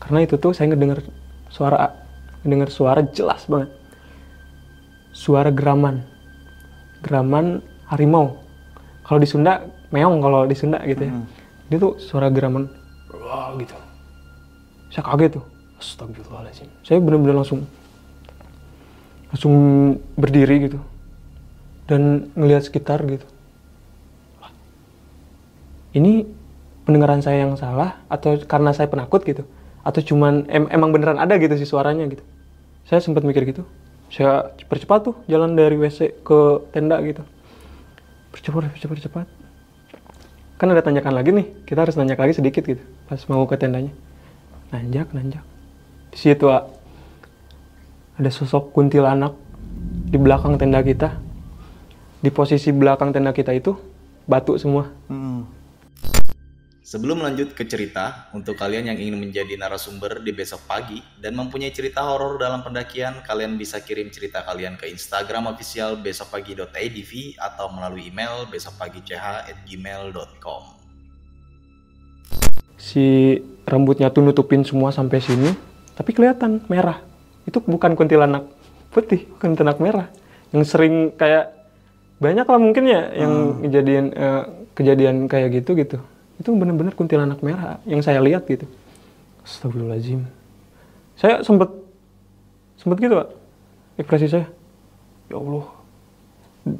Karena itu tuh saya ngedenger suara ngedenger suara jelas banget. Suara geraman geraman harimau. Kalau di Sunda meong kalau di Sunda gitu ya. Ini tuh suara geraman wah gitu. Saya kaget tuh astagfirullahaladzim. Saya benar-benar langsung langsung berdiri gitu. Dan ngelihat sekitar gitu. Ini pendengaran saya yang salah atau karena saya penakut gitu? Atau cuman em- emang beneran ada gitu sih suaranya gitu? Saya sempat mikir gitu. Saya percepat tuh jalan dari WC ke tenda gitu. Percepat percepat percepat. Kan ada tanjakan lagi nih. Kita harus nanjak lagi sedikit gitu pas mau ke tendanya. Nanjak nanjak situ ah, ada sosok kuntilanak di belakang tenda kita. Di posisi belakang tenda kita itu batu semua. Sebelum lanjut ke cerita, untuk kalian yang ingin menjadi narasumber di besok pagi dan mempunyai cerita horor dalam pendakian, kalian bisa kirim cerita kalian ke Instagram official besokpagi.idv atau melalui email besokpagi.ch@gmail.com. si rambutnya tuh nutupin semua sampai sini tapi kelihatan merah. Itu bukan kuntilanak putih kuntilanak merah. Yang sering kayak banyak lah mungkin ya yang kejadian eh, kejadian kayak gitu gitu. Itu bener-bener kuntilanak merah yang saya lihat gitu. Astagfirullahaladzim. Saya sempet sempet gitu Pak, ekspresi saya ya Allah.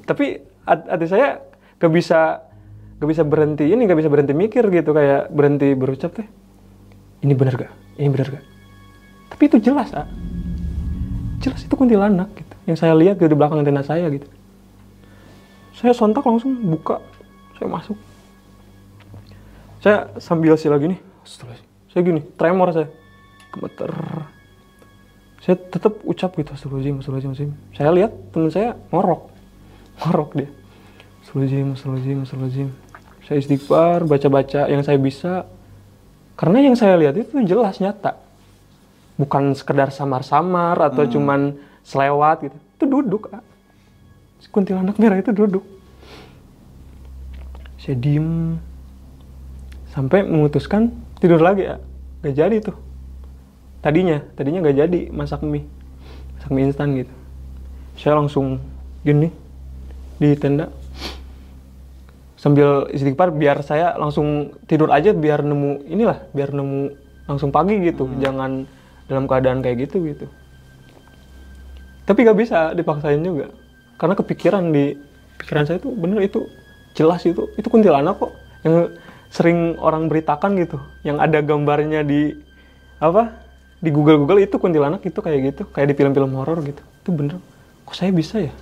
Tapi hat- hati saya gak bisa gak bisa berhenti ini gak bisa berhenti mikir gitu kayak berhenti berucap teh. Ini benar gak ini benar gak tapi itu jelas ah jelas itu kuntilanak gitu. Yang saya lihat di belakang tenda saya gitu. Saya sontak langsung buka saya masuk. Saya sambil sila gini saya gini tremor saya. Gemeter. Saya tetap ucap gitu astagfirullahaladzim astagfirullahaladzim saya lihat teman saya ngorok. Ngorok dia. Astagfirullahaladzim astagfirullahaladzim astagfirullahaladzim. Saya istighfar baca-baca yang saya bisa. Karena yang saya lihat itu jelas nyata bukan sekedar samar-samar atau cuman selewat gitu. Itu duduk ah. Si kuntilanak merah itu duduk. Saya diem. Sampai memutuskan tidur lagi ya gak jadi tuh. Tadinya tadinya gak jadi masak mie. Masak mie instan gitu. Saya langsung gini di tenda. Sambil istighfar biar saya langsung tidur aja biar nemu inilah biar nemu langsung pagi gitu. Jangan dalam keadaan kayak gitu gitu. Tapi gak bisa dipaksain juga. Karena kepikiran di pikiran saya tuh bener itu jelas itu itu kuntilanak kok yang sering orang beritakan gitu. Yang ada gambarnya di apa di Google Google itu kuntilanak itu kayak gitu kayak di film-film horor gitu. Itu bener. Kok saya bisa ya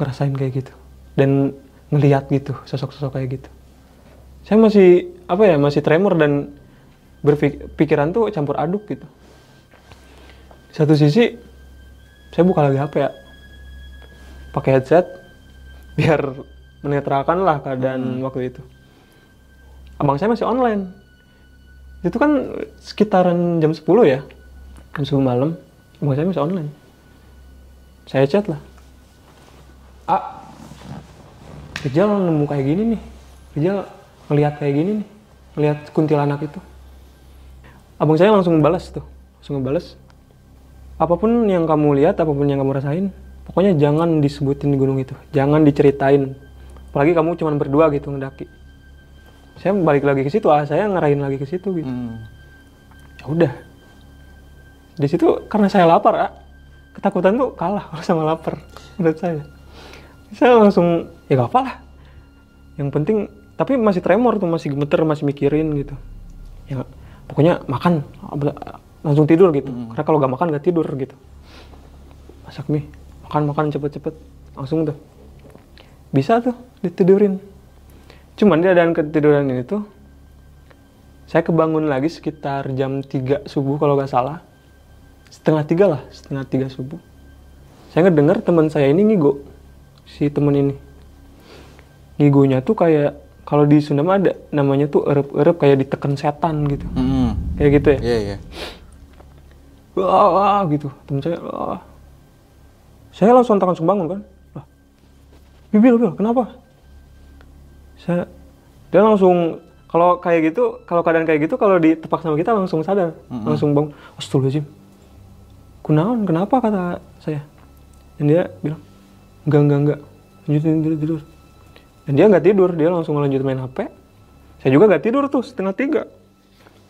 ngerasain kayak gitu? Dan ngelihat gitu sosok-sosok kayak gitu. Saya masih apa ya masih tremor dan berpikiran tuh campur aduk gitu. Satu sisi saya buka lagi HP ya. Pakai headset biar menetralkan lah keadaan waktu itu. Abang saya masih online. Itu kan sekitaran jam 10 ya jam 10 malam abang saya masih online. Saya chat lah. Ah Rizal nemu kayak gini nih. Rizal ngelihat kayak gini nih. Ngelihat kuntilanak itu abang saya langsung balas tuh langsung ngebales. Apa pun yang kamu lihat apa pun yang kamu rasain pokoknya jangan disebutin di gunung itu. Jangan diceritain. Apalagi kamu cuma berdua gitu ngedaki. Saya balik lagi ke situ ah saya ngarahin lagi ke situ gitu. Hmm. ya udah. Di situ karena saya lapar ah ketakutan tuh kalah kalau sama lapar menurut saya. Saya langsung ya gak apa lah. Yang penting tapi masih tremor tuh masih gemeter masih mikirin gitu. Ya pokoknya makan langsung tidur gitu. Karena kalau gak makan gak tidur gitu. Masak mie makan makan cepet-cepet. Langsung tuh. Bisa tuh ditidurin. Cuman di keadaan ketiduran ini tuh saya kebangun lagi sekitar jam 3 subuh kalau nggak salah. Setengah tiga lah setengah tiga subuh. Saya ngedenger teman saya ini ngigo si temen ini. Ngigonya tuh kayak kalau di Sunda mah ada namanya tuh erep-erep kayak ditekan setan gitu. Hmm. kayak gitu ya? Iya, iya. wah, wah gitu. Temen saya wah. saya langsung langsung bangun kan. Lah bibil bil kenapa? Saya dia langsung kalau kayak gitu kalau keadaan kayak gitu kalau ditepak sama kita langsung sadar. Langsung bangun. Astagfirullahaladzim. Kunaon kenapa? Kata saya. Dan dia bilang enggak enggak enggak. Lanjutin tidur tidur dan dia nggak tidur dia langsung lanjut main hp saya juga nggak tidur tuh setengah tiga.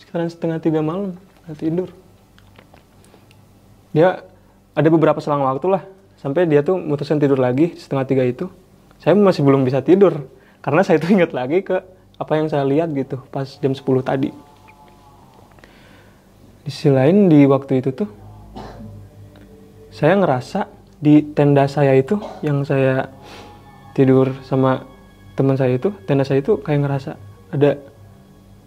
Sekitaran setengah tiga malam nggak tidur. Dia ada beberapa selang waktu lah sampai dia tuh mutusin tidur lagi setengah tiga itu. Saya masih belum bisa tidur karena saya tuh ingat lagi ke apa yang saya lihat gitu pas jam 10 tadi. Di sisi lain di waktu itu tuh saya ngerasa di tenda saya itu yang saya tidur sama teman saya itu tenda saya itu kayak ngerasa ada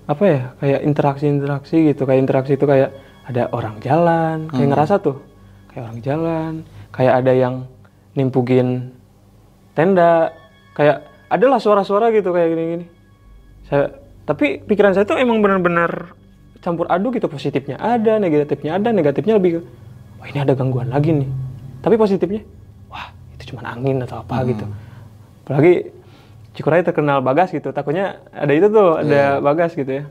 apa ya kayak interaksi-interaksi gitu kayak interaksi itu kayak ada orang jalan kayak ngerasa tuh kayak orang jalan kayak ada yang nimpugin tenda kayak adalah suara-suara gitu kayak gini-gini. Saya tapi pikiran saya tuh emang benar-benar campur aduk gitu positifnya ada negatifnya ada negatifnya lebih wah ini ada gangguan lagi nih. Tapi positifnya wah itu cuma angin atau apa gitu. Apalagi Cikuray terkenal bagas gitu. Takutnya ada itu tuh ada bagas gitu ya.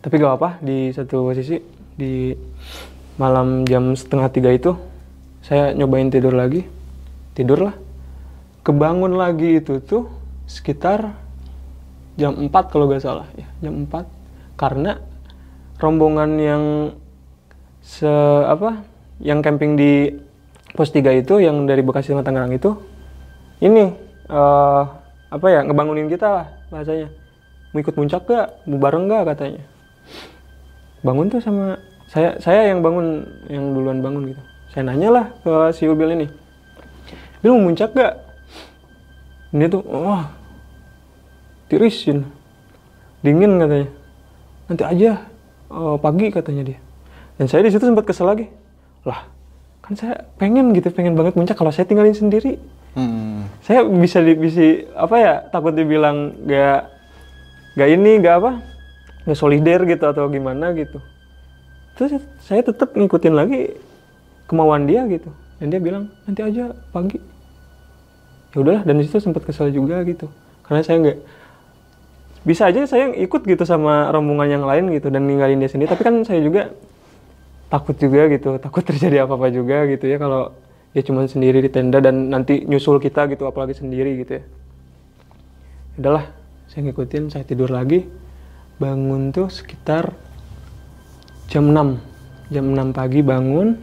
Tapi gak apa di satu sisi di malam jam setengah tiga itu saya nyobain tidur lagi. Tidur lah kebangun lagi itu tuh sekitar jam 4 kalau gak salah. Ya jam 4 karena rombongan yang se apa yang camping di pos 3 itu yang dari Bekasi sama Tangerang itu ini eh apa ya ngebangunin kita lah bahasanya. Mau ikut puncak gak mau bareng gak katanya. Bangun tuh sama saya saya yang bangun yang duluan bangun gitu. Saya nanya lah ke si Ubil ini. Bil mau puncak gak dia tuh wah tirisin. Dingin katanya. Nanti aja eh, pagi katanya dia. Dan saya di situ sempat kesel lagi. Lah kan saya pengen gitu pengen banget puncak kalau saya tinggalin sendiri Hmm. saya bisa di, bisa apa ya takut dibilang gak gak ini gak apa gak solider gitu atau gimana gitu. Terus saya tetap ngikutin lagi kemauan dia gitu. Dan dia bilang nanti aja pagi. Ya udahlah dan di situ sempat kesel juga gitu. Karena saya nggak bisa aja saya ikut gitu sama rombongan yang lain gitu dan ninggalin dia sendiri. Tapi kan saya juga takut juga gitu takut terjadi apa apa juga gitu ya kalau dia cuma sendiri di tenda dan nanti nyusul kita gitu apalagi sendiri gitu ya. Udahlah saya ngikutin saya tidur lagi. Bangun tuh sekitar jam 6 jam 6 pagi bangun.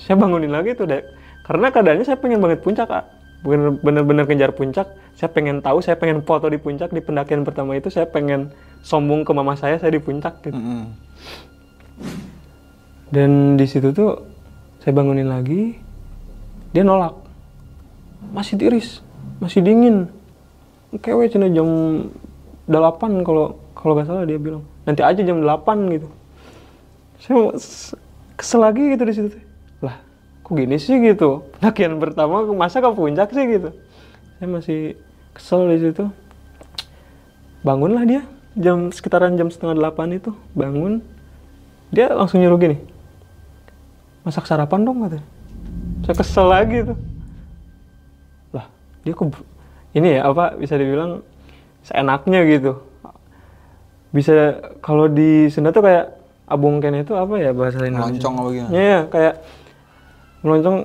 Saya bangunin lagi tuh dek. Karena keadaannya saya pengen banget puncak kak. Bener- bener-bener kejar puncak. Saya pengen tahu saya pengen foto di puncak. Di pendakian pertama itu saya pengen sombong ke mama saya saya di puncak gitu. Hmm. dan di situ tuh saya bangunin lagi dia nolak. Masih tiris masih dingin. Kewe cina jam 8 kalau kalau nggak salah dia bilang. Nanti aja jam 8 gitu. Saya kesel lagi gitu di situ. Lah kok gini sih? gitu. Pendakian pertama masa ke puncak sih? gitu. Saya masih kesel di situ. Bangunlah dia jam sekitaran jam setengah delapan itu bangun. Dia langsung nyuruh gini masak sarapan dong katanya saya kesel lagi tuh. Lah dia kok ber- ini ya apa bisa dibilang seenaknya gitu. Bisa kalau di Sunda tuh kayak abung kene itu apa ya bahasa Indonesia? Meloncong apa gimana? Ya, kayak meloncong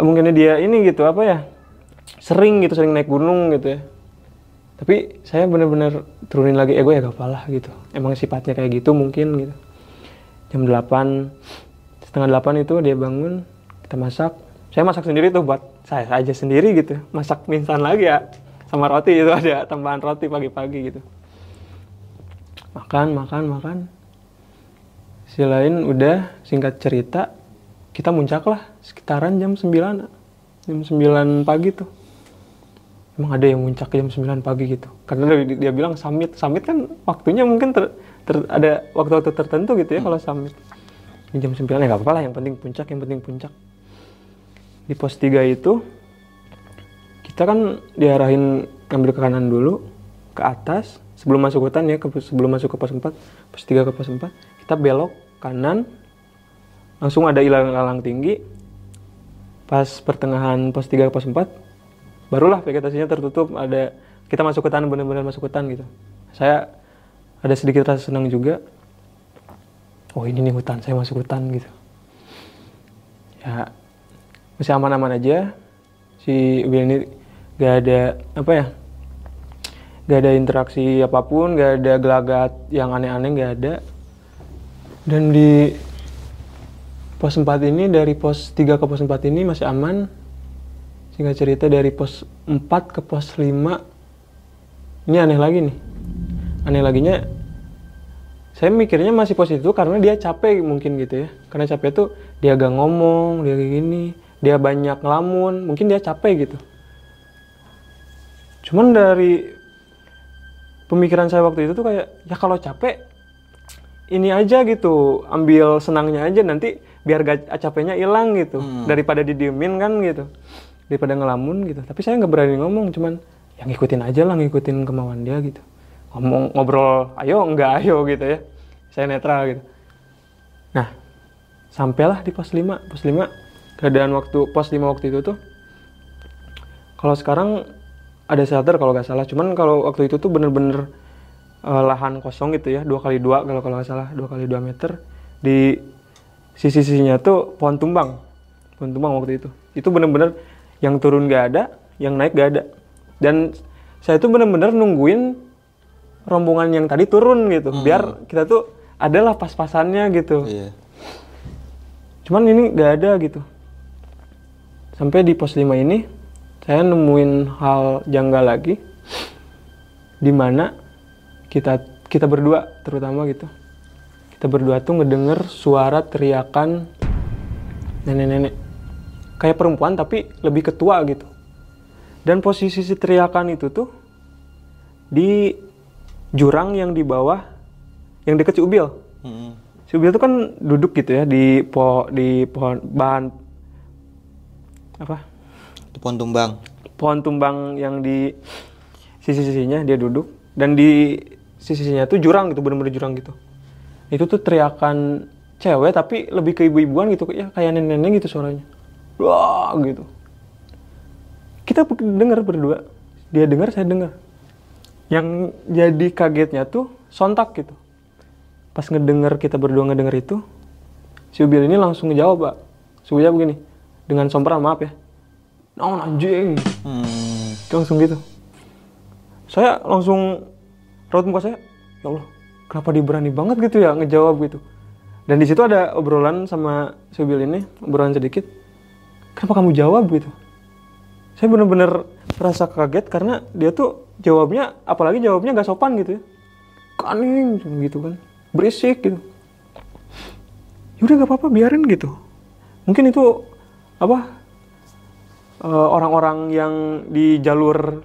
mungkin dia ini gitu apa ya sering gitu sering naik gunung gitu ya. Tapi saya bener-bener turunin lagi ego ya gak apa lah gitu. Emang sifatnya kayak gitu mungkin gitu. Jam 8 setengah 8 itu dia bangun kita masak. Saya masak sendiri tuh buat saya aja sendiri gitu. Masak mie instan lagi ya. Sama roti itu ada tambahan roti pagi-pagi gitu. Makan makan makan. Selain udah singkat cerita kita muncak lah sekitaran jam 9 jam 9 pagi tuh. Emang ada yang muncak jam 9 pagi gitu. Karena dia, dia bilang summit. Summit kan waktunya mungkin ter, ter- ada waktu-waktu tertentu gitu ya kalau summit. Jam 9 ya nggak apa-apa lah yang penting puncak yang penting puncak di pos 3 itu kita kan diarahin ngambil ke kanan dulu ke atas sebelum masuk hutan ya ke, sebelum masuk ke pos 4 pos 3 ke pos 4 kita belok kanan langsung ada ilalang tinggi. Pas pertengahan pos 3 ke pos 4 barulah vegetasinya tertutup ada kita masuk hutan benar-benar masuk hutan gitu. Saya ada sedikit rasa senang juga. Oh ini nih hutan saya masuk hutan gitu. Ya masih aman-aman aja. Si Will ini gak ada apa ya gak ada interaksi apa pun gak ada gelagat yang aneh-aneh gak ada. Dan di pos 4 ini dari pos 3 ke pos 4 ini masih aman. Singkat cerita dari pos 4 ke pos 5 ini aneh lagi nih. Aneh laginya saya mikirnya masih pos itu karena dia capek mungkin gitu ya. Karena capek tuh dia gak ngomong dia kayak gini dia banyak ngelamun mungkin dia capek gitu. Cuman dari pemikiran saya waktu itu tuh kayak ya kalau capek ini aja gitu ambil senangnya aja nanti biar gak, capeknya hilang gitu. Daripada didiemin kan gitu daripada ngelamun gitu. Tapi saya nggak berani ngomong cuman yang ngikutin aja lah ngikutin kemauan dia gitu. Ngomong ngobrol ayo enggak ayo gitu ya. Saya netral gitu. Nah sampailah di pos 5 pos 5 keadaan waktu pos 5 waktu itu tuh kalau sekarang ada shelter kalau nggak salah. Cuman kalau waktu itu tuh bener-bener eh, lahan kosong gitu ya dua kali dua kalau kalau nggak salah dua kali dua meter. Di sisi-sisinya tuh pohon tumbang pohon tumbang waktu itu. Itu bener-bener yang turun nggak ada yang naik nggak ada. Dan saya tuh bener-bener nungguin rombongan yang tadi turun gitu biar kita tuh adalah pas-pasannya gitu. Iya. cuman ini nggak ada gitu sampai di pos 5 ini saya nemuin hal janggal lagi di mana kita kita berdua terutama gitu. Kita berdua tuh ngedenger suara teriakan nenek-nenek. Kayak perempuan tapi lebih ketua gitu. Dan posisi si teriakan itu tuh di jurang yang di bawah yang deket Ciubil Mm-mm. si Ubil tuh kan duduk gitu ya di po di pohon bahan apa? Itu pohon tumbang. pohon tumbang yang di sisi-sisinya dia duduk dan di sisi-sisinya tuh jurang gitu bener-bener jurang gitu. Itu tuh teriakan cewek tapi lebih ke ibu-ibuan gitu ya kayak nenek-nenek gitu suaranya. Wah gitu. Kita dengar berdua. Dia dengar saya dengar yang jadi kagetnya tuh sontak gitu. Pas ngedenger kita berdua ngedenger itu si Ubil ini langsung ngejawab pak. Si Ubil begini dengan sompral maaf ya. Naon anjing? Hmm. langsung gitu. Saya langsung raut muka saya ya Allah kenapa dia berani banget gitu ya ngejawab gitu? Dan di situ ada obrolan sama Subil ini obrolan sedikit. Kenapa kamu jawab gitu? Saya bener-bener merasa kaget karena dia tuh jawabnya apalagi jawabnya gak sopan gitu ya. Kaning gitu kan. Berisik gitu. Yaudah gak apa-apa biarin gitu. Mungkin itu apa? Eh, orang-orang yang di jalur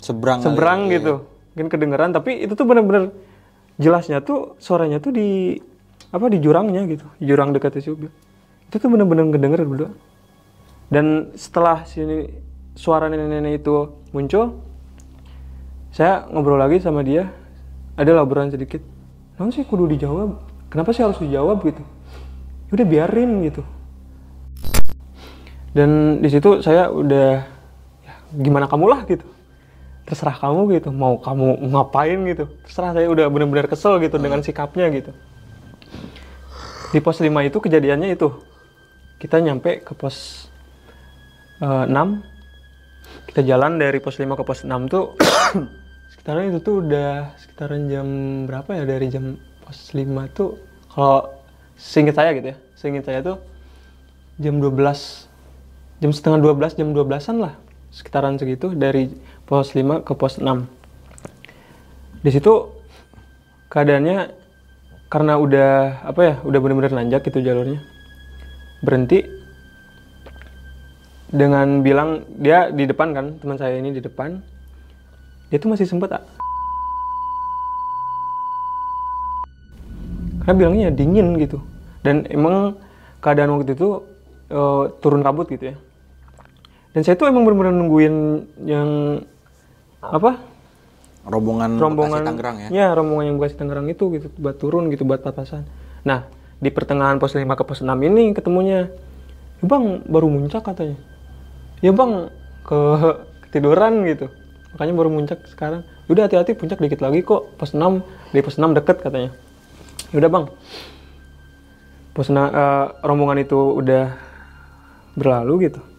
Seberang. kali seberang ya. gitu. Mungkin kedengeran tapi itu tuh bener-bener jelasnya tuh suaranya tuh di apa di jurangnya gitu. Di jurang dekat Ubil itu tuh bener-bener kedenger berdua. Dan setelah sini suara nenek-nenek itu muncul saya ngobrol lagi sama dia. Ada laporan sedikit. Namun sih kudu dijawab? Kenapa sih harus dijawab? gitu. Udah biarin gitu dan di situ saya udah ya, gimana kamu lah gitu. Terserah kamu gitu. Mau kamu ngapain gitu. Terserah saya udah benar-benar kesel gitu dengan sikapnya gitu. Di pos 5 itu kejadiannya itu. Kita nyampe ke pos eh, 6 kita jalan dari pos 5 ke pos 6 tuh sekitaran itu tuh udah sekitaran jam berapa ya dari jam pos 5 tuh. Kalau seinget saya gitu ya seinget saya tuh jam 12 jam setengah 12 jam 12-an lah sekitaran segitu dari pos 5 ke pos 6 di situ keadaannya karena udah apa ya udah bener-bener nanjak gitu jalurnya berhenti. Dengan bilang dia di depan kan teman saya ini di depan dia tuh masih sempet ah. karena bilangnya dingin gitu. Dan emang keadaan waktu itu eh, turun kabut gitu ya dan saya tuh emang bener-bener nungguin yang apa? Rombongan, rombongan Bekasi Tangerang ya. rombongan yang Bekasi Tangerang itu gitu. Buat turun gitu buat papasan nah di pertengahan pos 5 ke pos 6 ini ketemunya ya bang baru muncak katanya. Ya bang ke ketiduran gitu. Makanya baru muncak sekarang. Udah hati-hati puncak dikit lagi kok. Pos 6 di pos 6 deket katanya. Udah bang. Pos eh, rombongan itu udah berlalu gitu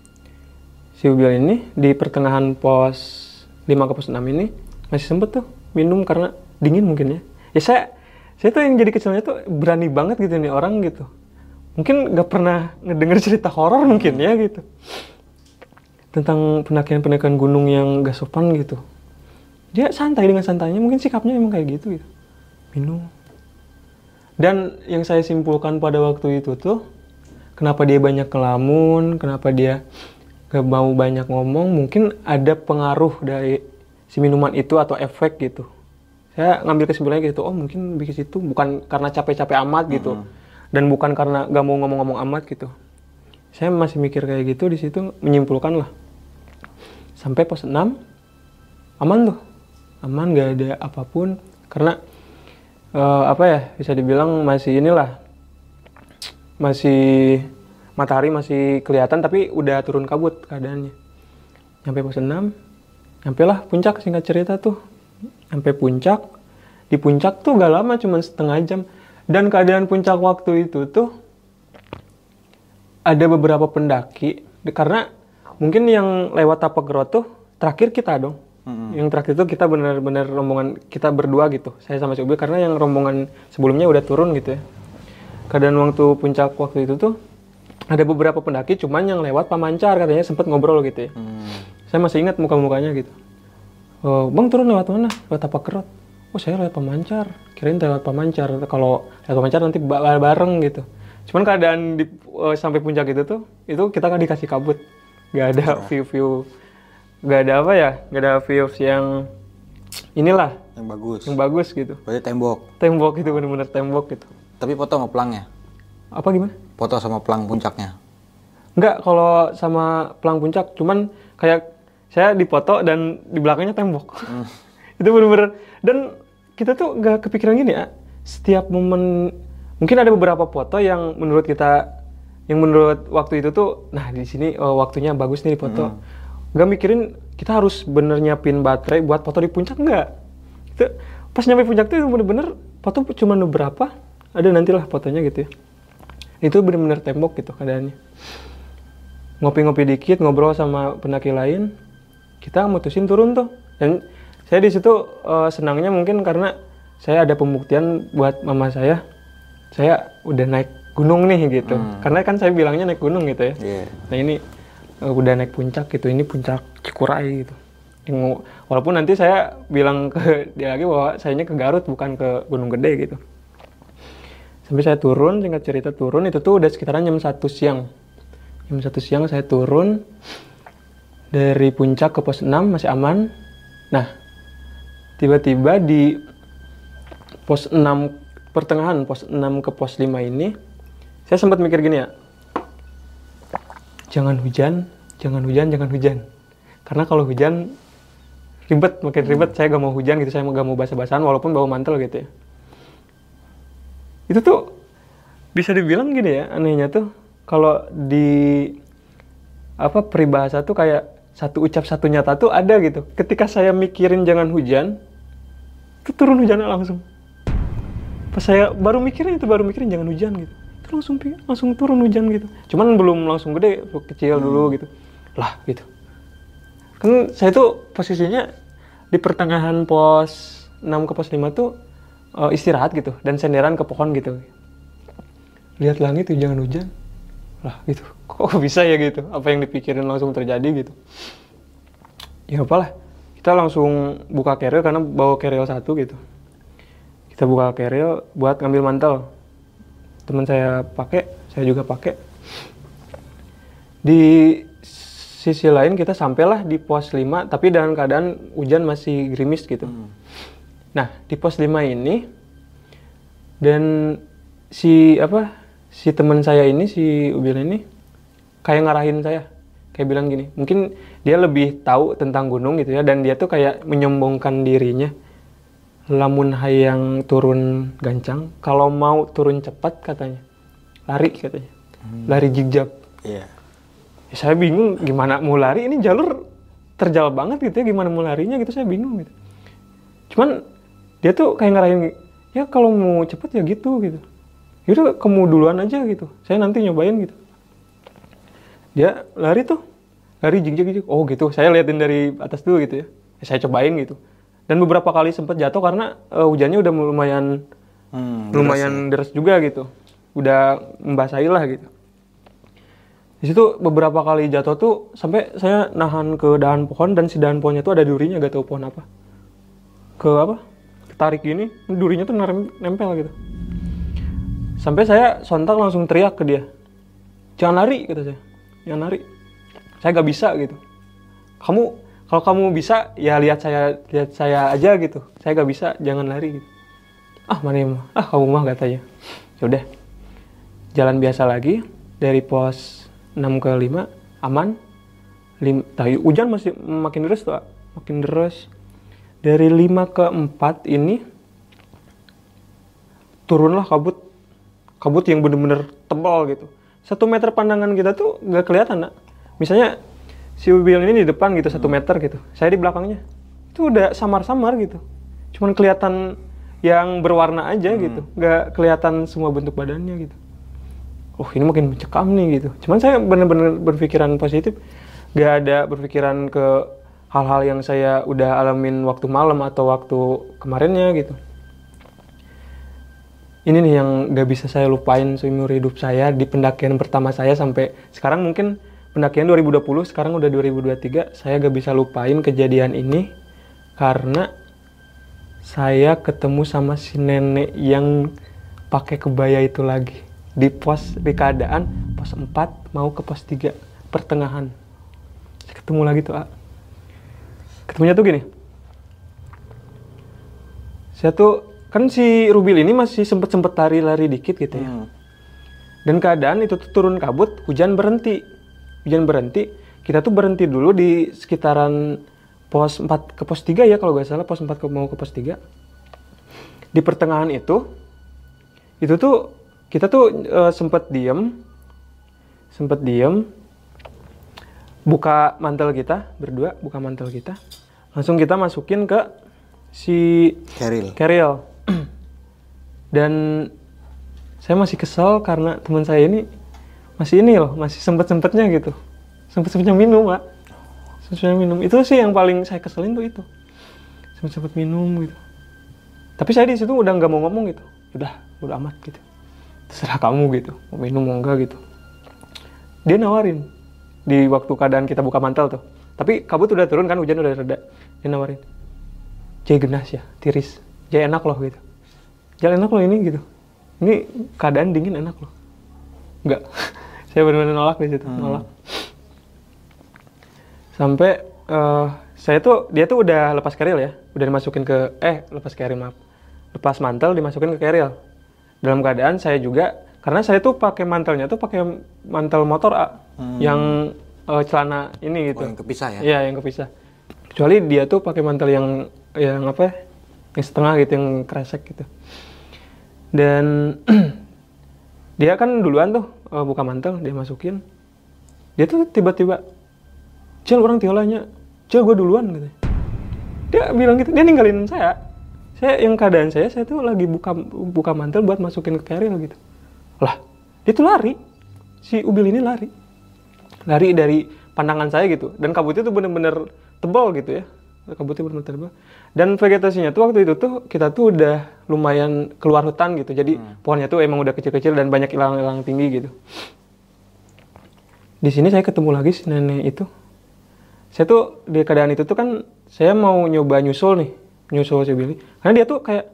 si Ubil ini di pertengahan pos 5 ke pos 6 ini masih sempet tuh minum karena dingin mungkin ya. Ya saya saya tuh yang jadi kecelnya tuh berani banget gitu nih orang gitu. Mungkin nggak pernah ngedenger cerita horor mungkin ya gitu. Tentang pendakian-pendakian gunung yang gak sopan gitu. Dia santai dengan santainya mungkin sikapnya emang kayak gitu gitu minum. Dan yang saya simpulkan pada waktu itu tuh kenapa dia banyak kelamun kenapa dia gak mau banyak ngomong mungkin ada pengaruh dari si minuman itu atau efek gitu. Saya ngambil kesimpulannya gitu oh mungkin bikin itu bukan karena capek-capek amat gitu dan bukan karena gak mau ngomong-ngomong amat gitu. Saya masih mikir kayak gitu di situ menyimpulkan lah. Sampai pos 6 aman tuh. Aman gak ada apa pun. Karena eh, apa ya bisa dibilang masih inilah masih matahari masih kelihatan tapi udah turun kabut keadaannya. Sampai pos 6 sampai lah puncak singkat cerita tuh. Sampai puncak di puncak tuh gak lama cuma setengah jam. Dan keadaan puncak waktu itu tuh ada beberapa pendaki karena mungkin yang lewat tapak gerot tuh terakhir kita dong. Yang terakhir itu kita benar-benar rombongan kita berdua gitu saya sama Ubil karena yang rombongan sebelumnya udah turun gitu ya. Keadaan waktu puncak waktu itu tuh ada beberapa pendaki cuman yang lewat pamancar katanya sempet ngobrol gitu ya. Saya masih ingat muka-mukanya gitu. Oh, bang turun lewat mana? Lewat tapak gerot oh saya lewat pamancar kirain lewat pamancar kalau lewat pamancar nanti ba- bareng gitu. Cuman keadaan di, eh, sampai puncak itu tuh itu kita kan dikasih kabut. Gak ada view-view gak ada apa ya gak ada views yang inilah. Yang bagus. yang bagus gitu. Berarti tembok. tembok itu bener-bener tembok gitu. Tapi foto sama pelangnya. Apa gimana? Foto sama pelang puncaknya. Enggak, kalau sama pelang puncak, cuman kayak saya dipoto dan di belakangnya tembok. itu bener-bener dan kita tuh nggak kepikiran gini ya. Setiap momen mungkin ada beberapa foto yang menurut kita yang menurut waktu itu tuh nah di sini oh, waktunya bagus nih di foto. Nggak mikirin kita harus bener nyiapin baterai buat foto di puncak enggak. Itu pas nyampe puncak tuh bener-bener foto cuma beberapa ada nantilah fotonya gitu ya. Itu bener-bener tembok gitu keadaannya. Ngopi-ngopi dikit ngobrol sama pendaki lain kita mutusin turun tuh. Dan saya di situ eh, senangnya mungkin karena saya ada pembuktian buat mama saya saya udah naik gunung nih gitu. Karena kan saya bilangnya naik gunung gitu ya. Iya. nah ini eh, udah naik puncak gitu ini puncak Cikuray gitu. Yang- walaupun nanti saya bilang ke dia lagi bahwa sayanya ke Garut bukan ke Gunung Gede gitu sampai saya turun singkat cerita turun itu tuh udah sekitaran jam satu siang. Jam satu siang saya turun dari puncak ke pos 6 masih aman. Nah tiba-tiba di pos 6 pertengahan pos 6 ke pos 5 ini saya sempat mikir gini ya jangan hujan jangan hujan jangan hujan. Karena kalau hujan ribet makin ribet. Saya gak mau hujan gitu saya gak mau basah-basahan walaupun bawa mantel gitu ya itu tuh bisa dibilang gini ya anehnya tuh kalau di apa peribahasa tuh kayak satu ucap satu nyata tuh ada gitu. Ketika saya mikirin jangan hujan itu turun hujannya langsung. Pas saya baru mikirin itu baru mikirin jangan hujan gitu. Itu langsung langsung turun hujan gitu. Cuman belum langsung gede kecil dulu gitu. Lah gitu. Kan saya tuh posisinya di pertengahan pos 6 ke pos 5 tuh eh, istirahat gitu dan senderan ke pohon gitu. Lihat langit tuh jangan hujan. Lah gitu. Kok bisa ya gitu? Apa yang dipikirin langsung terjadi gitu? Ya apalah. Kita langsung buka carrier karena bawa carrier satu gitu. Kita buka carrier buat ngambil mantel. Teman saya pakai saya juga pakai. Di sisi lain kita sampailah di pos 5 tapi dalam keadaan hujan masih gerimis gitu nah di pos 5 ini dan si apa si teman saya ini si Ubil ini kayak ngarahin saya. Kayak bilang gini mungkin dia lebih tahu tentang gunung gitu ya dan dia tuh kayak menyombongkan dirinya. Lamun hayang turun gancang kalau mau turun cepat katanya. Lari katanya. Lari jigjab Iya. Ya, saya bingung gimana mau lari? Ini jalur terjal banget gitu ya gimana mau larinya gitu saya bingung gitu. Cuman dia tuh kayak ngarahin ya kalau mau cepet ya gitu gitu. Yaudah kamu duluan aja gitu. Saya nanti nyobain gitu. Dia lari tuh lari jigjag jigjag oh gitu. Saya liatin dari atas dulu gitu ya, Ya, saya cobain gitu. Dan beberapa kali sempet jatuh karena eh, hujannya udah lumayan Hmm, lumayan deras juga gitu. Udah membasahi lah gitu. Di situ beberapa kali jatuh tuh sampai saya nahan ke dahan pohon dan si dahan pohonnya tuh ada durinya gak tahu pohon apa. Ke apa ketarik gini durinya tuh nempel gitu. Sampai saya sontak langsung teriak ke dia. Jangan lari kata saya. Jangan lari. Saya gak bisa gitu. Kamu kalau kamu bisa ya lihat saya lihat saya aja gitu. Saya gak bisa jangan lari gitu. Ah mana mah ah kamu mah katanya ya udah jalan biasa lagi dari pos 6 ke 5 aman. Lim, tapi hujan masih makin deras tuh makin deras dari 5 ke 4 ini turunlah kabut kabut yang bener-bener tebal gitu. Satu meter pandangan kita tuh nggak kelihatan nak. Misalnya si mobil ini di depan gitu satu meter gitu. Saya di belakangnya. Itu udah samar-samar gitu. Cuman kelihatan yang berwarna aja gitu. Nggak kelihatan semua bentuk badannya gitu. Oh ini makin mencekam nih gitu. Cuman saya bener-bener berpikiran positif. Nggak ada berpikiran ke hal-hal yang saya udah alamin waktu malam atau waktu kemarinnya gitu ini nih yang gak bisa saya lupain seumur hidup saya di pendakian pertama saya sampai sekarang mungkin pendakian 2020 sekarang udah 2023 saya gak bisa lupain kejadian ini karena saya ketemu sama si nenek yang pakai kebaya itu lagi di pos di keadaan pos 4 mau ke pos 3 pertengahan saya ketemu lagi tuh. Ketemunya tuh gini. Saya tuh kan si Rubil ini masih sempet sempet lari-lari dikit gitu ya. Hmm. dan keadaan itu tuh turun kabut hujan berhenti. Hujan berhenti kita tuh berhenti dulu di sekitaran pos 4 ke pos 3 ya kalau nggak salah pos 4 ke, mau ke pos 3 di pertengahan itu itu tuh kita tuh eh, sempet diem sempet diem buka mantel kita berdua buka mantel kita langsung kita masukin ke si Keril. Keril. Dan saya masih kesel karena teman saya ini masih ini loh, masih sempet-sempetnya gitu. Sempet-sempetnya minum, Pak. Sempet-sempetnya minum. Itu sih yang paling saya keselin tuh itu. Sempet-sempet minum gitu. Tapi saya di situ udah nggak mau ngomong gitu. Udah, udah amat gitu. Terserah kamu gitu, mau minum mau enggak gitu. Dia nawarin di waktu keadaan kita buka mantel tuh. Tapi kabut udah turun kan, hujan udah reda. Dia nawarin, Jai genas ya, tiris. Jai enak loh gitu. Jai enak loh ini gitu. Ini keadaan dingin enak loh. Enggak. Saya benar-benar nolak di situ, nolak. Sampai eh, saya tuh dia tuh udah lepas keril ya, udah dimasukin ke eh lepas keril maaf. Lepas mantel dimasukin ke keril. Dalam keadaan saya juga karena saya tuh pakai mantelnya tuh pakai mantel motor A, yang eh, celana ini gitu. Oh, yang kepisah ya? Iya, yang kepisah. Kecuali dia tuh pakai mantel yang yang apa ya? Yang setengah gitu, yang kresek gitu. Dan dia kan duluan tuh eh, buka mantel, dia masukin. Dia tuh tiba-tiba, Cel orang tiolanya, Cel gue duluan gitu. Dia bilang gitu, dia ninggalin saya. Saya yang keadaan saya, saya tuh lagi buka buka mantel buat masukin ke carrier gitu. Lah, dia tuh lari. Si Ubil ini lari lari dari pandangan saya gitu dan kabutnya tuh bener-bener tebal gitu ya. Kabutnya bener-bener tebal. Dan vegetasinya tuh waktu itu tuh kita tuh udah lumayan keluar hutan gitu. Jadi pohonnya tuh emang udah kecil-kecil dan banyak ilang-ilang tinggi gitu. Di sini saya ketemu lagi si nenek itu. Saya tuh di keadaan itu tuh kan saya mau nyoba nyusul nih nyusul si Billy. Karena dia tuh kayak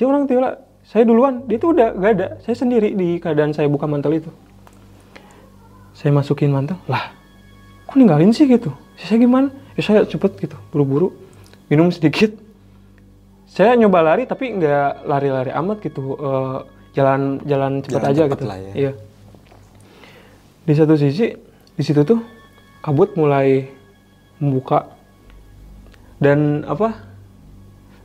dia orang tiola saya duluan. Dia tuh udah gak ada. Saya sendiri di keadaan saya buka mantel itu. Saya masukin mantel. Lah kok ninggalin sih gitu? Saya gimana ya saya cepet gitu buru-buru minum sedikit. Saya nyoba lari tapi nggak lari-lari amat gitu Eh, jalan jalan cepat Jalan aja cepat gitu. lah ya. iya. Di satu sisi di situ tuh kabut mulai membuka. Dan apa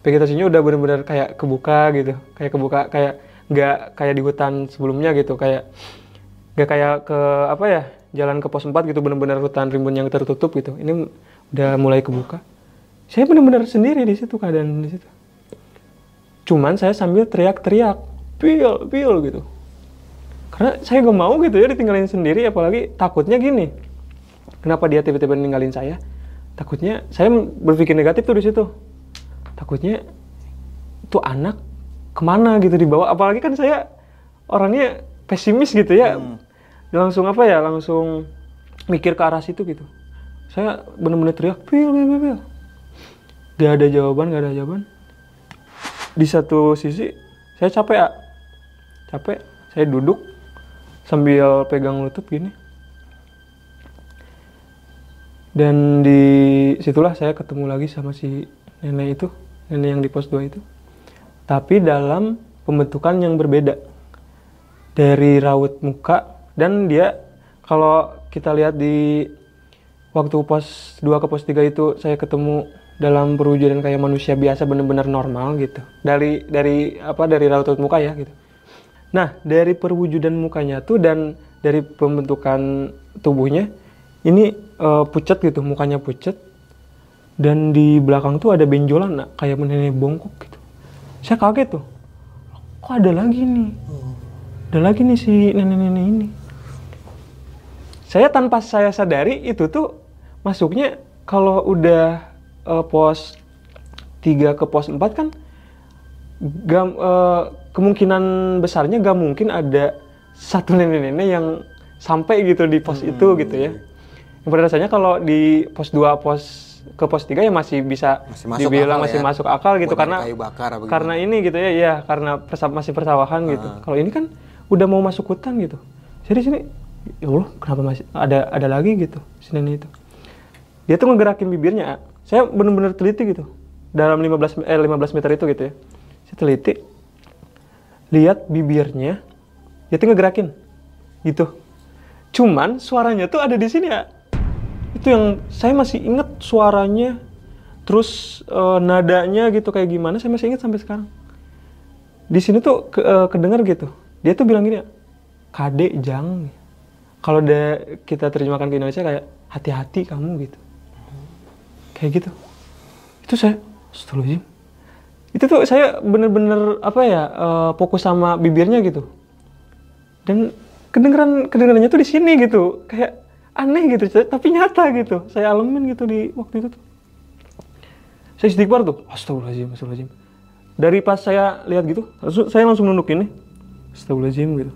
vegetasinya udah benar-benar kayak kebuka gitu kayak kebuka kayak nggak kayak di hutan sebelumnya gitu kayak nggak kayak ke apa ya jalan ke pos 4 gitu benar-benar hutan rimbun yang tertutup gitu. Ini udah mulai kebuka. Saya benar-benar sendiri di situ keadaan di situ. Cuman saya sambil teriak-teriak pil pil gitu. Karena saya gak mau gitu ya ditinggalin sendiri apalagi takutnya gini. Kenapa dia tiba-tiba ninggalin saya? Takutnya saya berpikir negatif tuh di situ. Takutnya itu anak ke mana gitu dibawa? Apalagi kan saya orangnya pesimis gitu ya. Langsung apa ya langsung mikir ke arah situ gitu saya bener-bener teriak pil pil pil, pil. Gak ada jawaban gak ada jawaban. Di satu sisi saya capek ya capek. Saya duduk sambil pegang lutut gini. Dan di situlah saya ketemu lagi sama si nenek itu nenek yang di pos 2 itu. Tapi dalam pembentukan yang berbeda. Dari raut muka dan dia kalau kita lihat di waktu pos 2 ke pos 3 itu saya ketemu dalam perwujudan kayak manusia biasa benar-benar normal gitu. Dari dari apa dari raut muka ya gitu. Nah dari perwujudan mukanya tuh dan dari pembentukan tubuhnya ini eh, pucat gitu mukanya pucat dan di belakang tuh ada benjolan nak kayak nenek bongkok gitu. Saya kaget tuh. Kok ada lagi nih? Ada lagi nih si nenek-nenek ini? Saya tanpa saya sadari itu tuh masuknya kalau udah eh, pos 3 ke pos 4 kan gam, eh, kemungkinan besarnya gak mungkin ada satu nenek-nenek yang sampai gitu di pos itu gitu ya. Yang pada dasarnya kalau di pos 2 pos ke pos 3 ya masih bisa Masih masuk dibilang akal masih ya. masuk akal gitu Buat karena kayu bakar apa karena ini gitu ya ya karena persa- masih persawahan gitu. Kalau ini kan udah mau masuk hutan gitu. Jadi sini ya Allah kenapa masih ada ada lagi gitu si nenek itu. Dia tuh ngegerakin bibirnya. Saya bener-bener teliti gitu. Dalam 15 eh 15 meter itu gitu ya. Saya teliti. Lihat bibirnya dia tuh ngegerakin. Gitu. Cuman suaranya tuh ada di sini ya. Itu yang saya masih inget suaranya. Terus eh, nadanya gitu kayak gimana saya masih inget sampai sekarang. Di sini tuh ke, eh, kedenger gitu. Dia tuh bilang gini kade jang. Kalau kita terjemahkan ke Indonesia kayak hati-hati kamu gitu kayak gitu. Itu saya astagfirullahaladzim itu tuh saya bener-bener apa ya eh, fokus sama bibirnya gitu. Dan kedengeran kedengerannya tuh di sini gitu. Kayak aneh gitu tapi nyata gitu. Saya alamin gitu di waktu itu tuh. Saya istighfar tuh. Astagfirullahaladzim astagfirullahaladzim dari pas saya lihat gitu saya langsung nunduk ini. Astagfirullahaladzim gitu.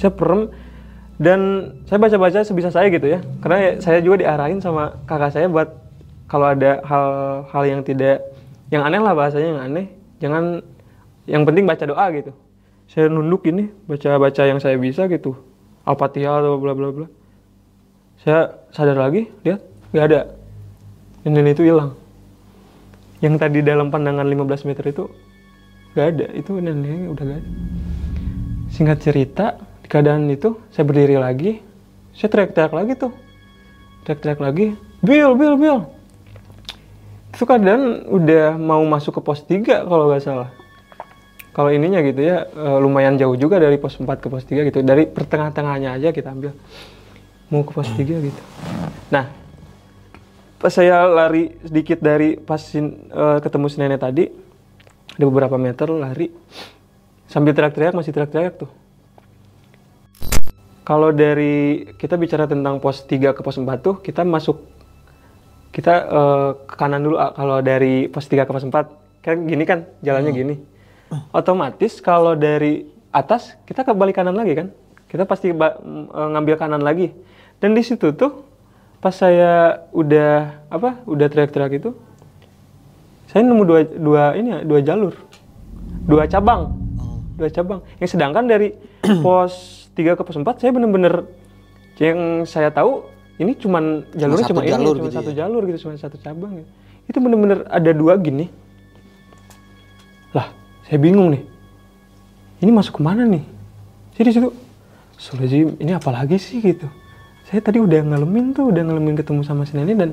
Saya perem dan saya baca-baca sebisa saya gitu ya. Karena ya saya juga diarahin sama kakak saya buat kalau ada hal-hal yang tidak yang aneh lah bahasanya yang aneh jangan yang penting baca doa gitu. Saya nunduk ini baca-baca yang saya bisa gitu. Al-fatihah atau bla bla bla. Saya sadar lagi lihat nggak ada. Nenek itu hilang. Yang tadi dalam pandangan 15 meter itu nggak ada. Itu neneknya udah gak ada. Singkat cerita di keadaan itu saya berdiri lagi. Saya teriak-teriak lagi tuh. Teriak-teriak lagi Bill Bill Bill itu keadaan udah mau masuk ke pos 3 kalau nggak salah. Kalau ininya gitu ya eh, lumayan jauh juga dari pos 4 ke pos 3 gitu. Dari pertengah-tengahnya aja kita ambil. Mau ke pos 3 gitu. Nah pas saya lari sedikit dari pas eh, ketemu si nenek tadi ada beberapa meter lari. Sambil teriak-teriak masih teriak-teriak tuh. Kalau dari kita bicara tentang pos 3 ke pos 4 tuh kita masuk kita eh, ke kanan dulu ah, kalau dari pos 3 ke pos 4 kan gini kan jalannya gini. Otomatis kalau dari atas kita ke balik kanan lagi kan? Kita pasti ba- eh, ngambil kanan lagi. Dan di situ tuh pas saya udah apa udah teriak-teriak itu saya nemu dua dua ini ya dua jalur. Dua cabang. Dua cabang. Yang sedangkan dari pos 3 ke pos 4 saya bener-bener yang saya tahu ini cuman jalurnya cuma, ini jalur cuma gitu satu ya? jalur gitu cuma satu cabang gitu. itu bener-bener ada dua gini. Lah saya bingung nih. Ini masuk ke mana nih? Saya di situ. Sulazim ini apa lagi sih gitu? Saya tadi udah ngalamin tuh udah ngalamin ketemu sama si nenek dan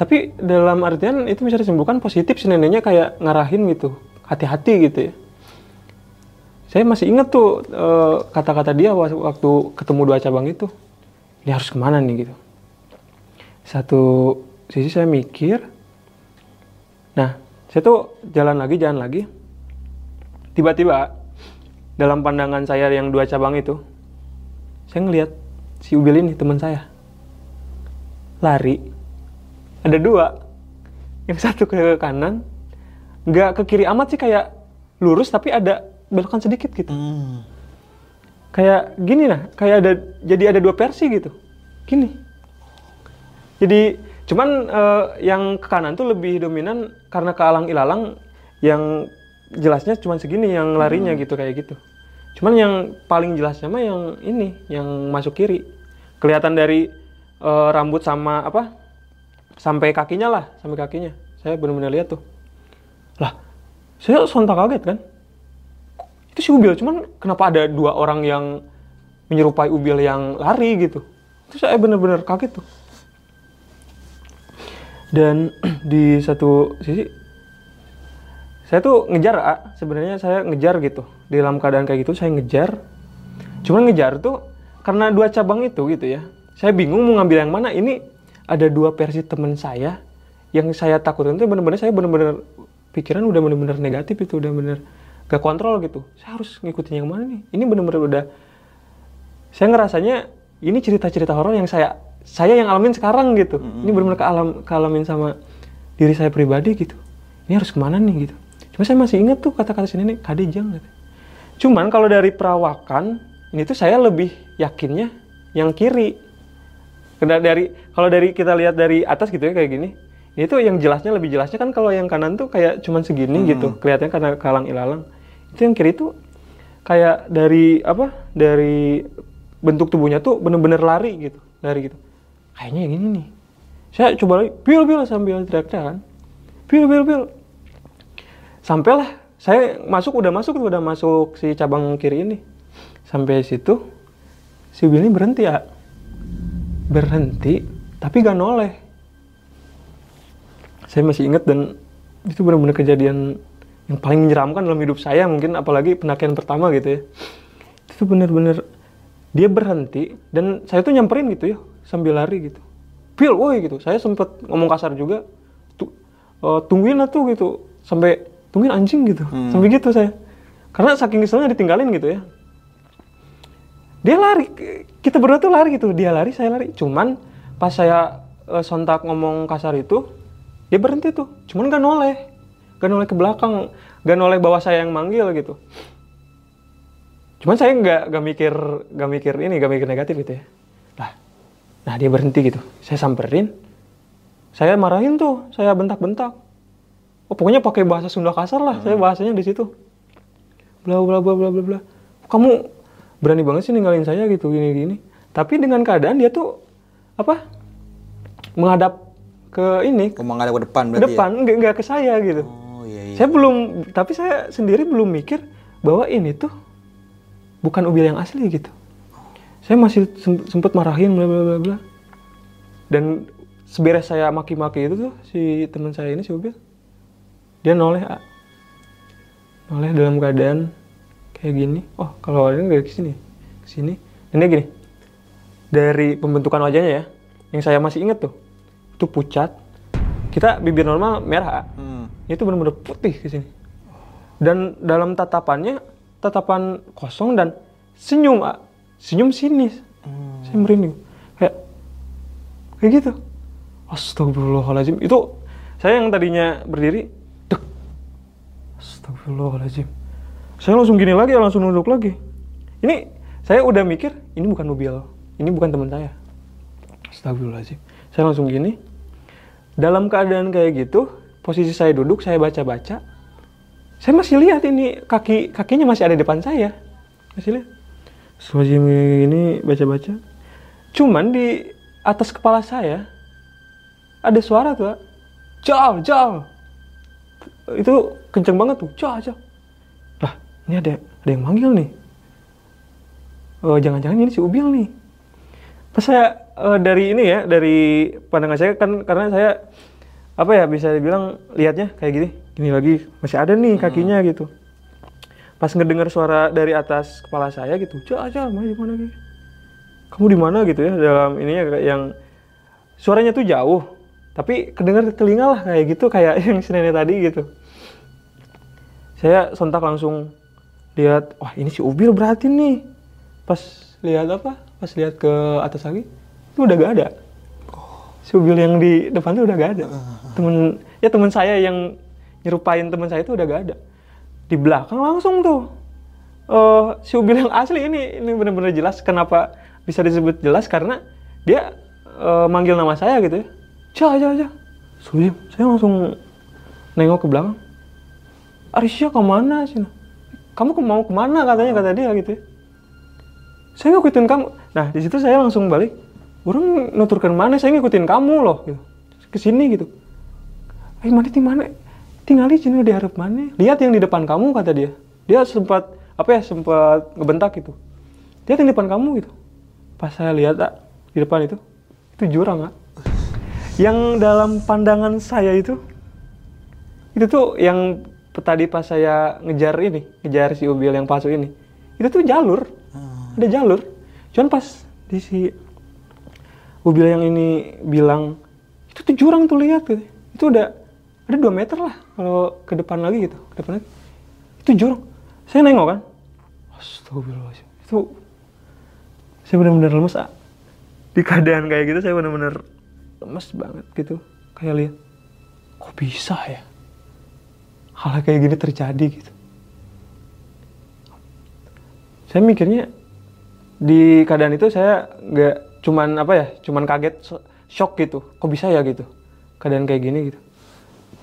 tapi dalam artian itu bisa disimpulkan positif si neneknya kayak ngarahin gitu. Hati-hati gitu ya. Saya masih inget tuh eh, kata-kata dia wa- waktu ketemu dua cabang itu ini harus ke mana nih gitu. Satu sisi saya mikir nah saya tuh jalan lagi jalan lagi. Tiba-tiba dalam pandangan saya yang dua cabang itu saya ngelihat si Ubil ini teman saya. Lari. Ada dua. Yang satu ke kanan nggak ke kiri amat sih kayak lurus tapi ada belokan sedikit gitu. Hmm. Kayak gini nah kayak ada jadi ada dua versi gitu. Gini. Jadi cuman eh, yang ke kanan tuh lebih dominan karena ke alang ilalang yang jelasnya cuman segini yang larinya gitu kayak gitu. Cuman yang paling jelasnya mah yang ini yang masuk kiri. Kelihatan dari eh, rambut sama apa sampai kakinya lah sampai kakinya. Saya benar-benar lihat tuh. Lah saya sontak kaget kan itu si Ubil cuman kenapa ada dua orang yang menyerupai Ubil yang lari gitu? Itu saya bener-bener kaget tuh. Dan di satu sisi saya tuh ngejar A, sebenarnya saya ngejar gitu. Di dalam keadaan kayak gitu saya ngejar. Cuman ngejar tuh karena dua cabang itu gitu ya. Saya bingung mau ngambil yang mana. Ini ada dua versi teman saya yang saya takutin itu bener-bener saya bener-bener pikiran udah bener-bener negatif itu udah bener gak kontrol gitu. Saya harus ngikutin yang mana nih? Ini bener-bener udah saya ngerasanya ini cerita-cerita horor yang saya saya yang alamin sekarang gitu. Ini bener-bener kealam kealamin sama diri saya pribadi gitu. Ini harus ke mana nih gitu? Cuma saya masih ingat tuh kata-kata sini nih kadejang gitu. cuman kalau dari perawakan ini tuh saya lebih yakinnya yang kiri. Karena dari kalau dari kita lihat dari atas gitu ya kayak gini ini tuh yang jelasnya lebih jelasnya kan kalau yang kanan tuh kayak cuman segini gitu. Kelihatannya karena kalang ilalang itu yang kiri tuh kayak dari apa dari bentuk tubuhnya tuh bener-bener lari gitu lari gitu. Kayaknya yang ini nih. Saya coba lagi bil bil sambil teriak-teriak kan. Bil bil bil sampailah saya masuk udah masuk udah masuk si cabang kiri ini. Sampai situ si ini berhenti ya berhenti tapi gak noleh. Saya masih ingat dan itu benar-benar kejadian yang paling menyeramkan dalam hidup saya mungkin apalagi pendakian pertama gitu ya. Itu benar-benar dia berhenti dan saya tuh nyamperin gitu ya sambil lari gitu. Pil, woi gitu. Saya sempet ngomong kasar juga tuh eh, tungguin lah tuh gitu. Sampai tungguin anjing gitu. Sampai gitu saya. Karena saking keselnya ditinggalin gitu ya. Dia lari kita berdua tuh lari gitu. Dia lari saya lari. Cuman pas saya eh, sontak ngomong kasar itu dia berhenti tuh. Cuman gak noleh gak noleh ke belakang gak noleh bawa saya yang manggil gitu. Cuman saya nggak nggak mikir nggak mikir ini nggak mikir negatif gitu ya. Lah nah dia berhenti gitu. Saya samperin. Saya marahin tuh saya bentak-bentak. Oh pokoknya pakai bahasa Sunda kasar lah saya bahasanya di situ. Bla bla bla bla bla bla. Kamu berani banget sih ninggalin saya gitu gini gini. Tapi dengan keadaan dia tuh apa? Menghadap ke ini. Oh, menghadap ke depan ke berarti depan nggak nggak ke saya gitu. Ya? Iya iya. saya belum tapi saya sendiri belum mikir bahwa ini tuh bukan ubil yang asli gitu saya masih sem- sempet marahin bla bla bla bla dan seberes saya maki-maki itu tuh si teman saya ini si ubil dia noleh A. noleh dalam keadaan kayak gini oh kalau ini nggak ke sini ke sini dan dia gini dari pembentukan wajahnya ya yang saya masih inget tuh itu pucat kita bibir normal merah. Hmm. Itu benar-benar putih ke sini. Dan dalam tatapannya tatapan kosong dan senyum A. senyum sinis. Saya merinding. Kayak kayak gitu. Astagfirullahaladzim. Itu saya yang tadinya berdiri dek astagfirullahaladzim. Saya langsung gini lagi langsung nunduk lagi. Ini saya udah mikir ini bukan mobil. Ini bukan teman saya. Astagfirullahaladzim. Saya langsung gini. Dalam keadaan kayak gitu posisi saya duduk saya baca-baca saya masih lihat ini kaki kakinya masih ada di depan saya. Masih lihat. Astagfirullahaladzim ini baca-baca cuman di atas kepala saya ada suara tuh jal jal. Itu kenceng banget tuh jal jal. Lah ini ada ada yang manggil nih. Oh jangan-jangan ini si Ubil nih. Pas saya eh, dari ini ya dari pandangan saya kan karena saya apa ya bisa dibilang lihatnya kayak gini. Gini lagi masih ada nih kakinya gitu. Pas ngedengar suara dari atas kepala saya gitu cak cak mana di mana gitu kamu di mana? gitu ya dalam ininya kayak yang suaranya tuh jauh tapi kedengar telinga lah kayak gitu kayak yang si nenek tadi gitu. Saya sontak langsung lihat wah ini si Ubil berarti nih. Pas lihat apa? Pas lihat ke atas lagi itu udah gak ada si Ubil yang di depan tuh udah gak ada temen ya teman saya yang nyerupain teman saya itu udah gak ada di belakang langsung tuh eh si Ubil yang asli ini ini benar-benar jelas kenapa bisa disebut jelas karena dia eh, manggil nama saya gitu ya Cah, cah, cah. Saya langsung nengok ke belakang. Arisya ke mana sih? Kamu ke- mau ke mana katanya kata dia gitu ya. Saya ngikutin kamu. Nah di situ saya langsung balik. Orang nuturkan mana? Saya ngikutin kamu loh. Gitu. Ke sini gitu. Eh mana di mana? Tinggal di sini di harap mana? Lihat yang di depan kamu kata dia. Dia sempat apa ya sempat ngebentak gitu. Lihat yang di depan kamu gitu. Pas saya lihat ah, di depan itu itu jurang ah. Yang dalam pandangan saya itu itu tuh yang tadi pas saya ngejar ini, ngejar si Ubil yang palsu ini. Itu tuh jalur. Ada jalur. Cuman pas di si Ubil yang ini bilang itu tuh jurang tuh lihat gitu. Itu udah ada 2 meter lah kalau ke depan lagi gitu, ke depan lagi. Itu jurang. Saya nengok kan. Astagfirullahaladzim. Itu saya benar-benar lemes ah. Di keadaan kayak gitu saya benar-benar lemes banget gitu. Kayak lihat kok bisa ya hal kayak gini terjadi gitu. Saya mikirnya di keadaan itu saya nggak cuman apa ya, cuman kaget, shock gitu. Kok bisa ya gitu, keadaan kayak gini gitu.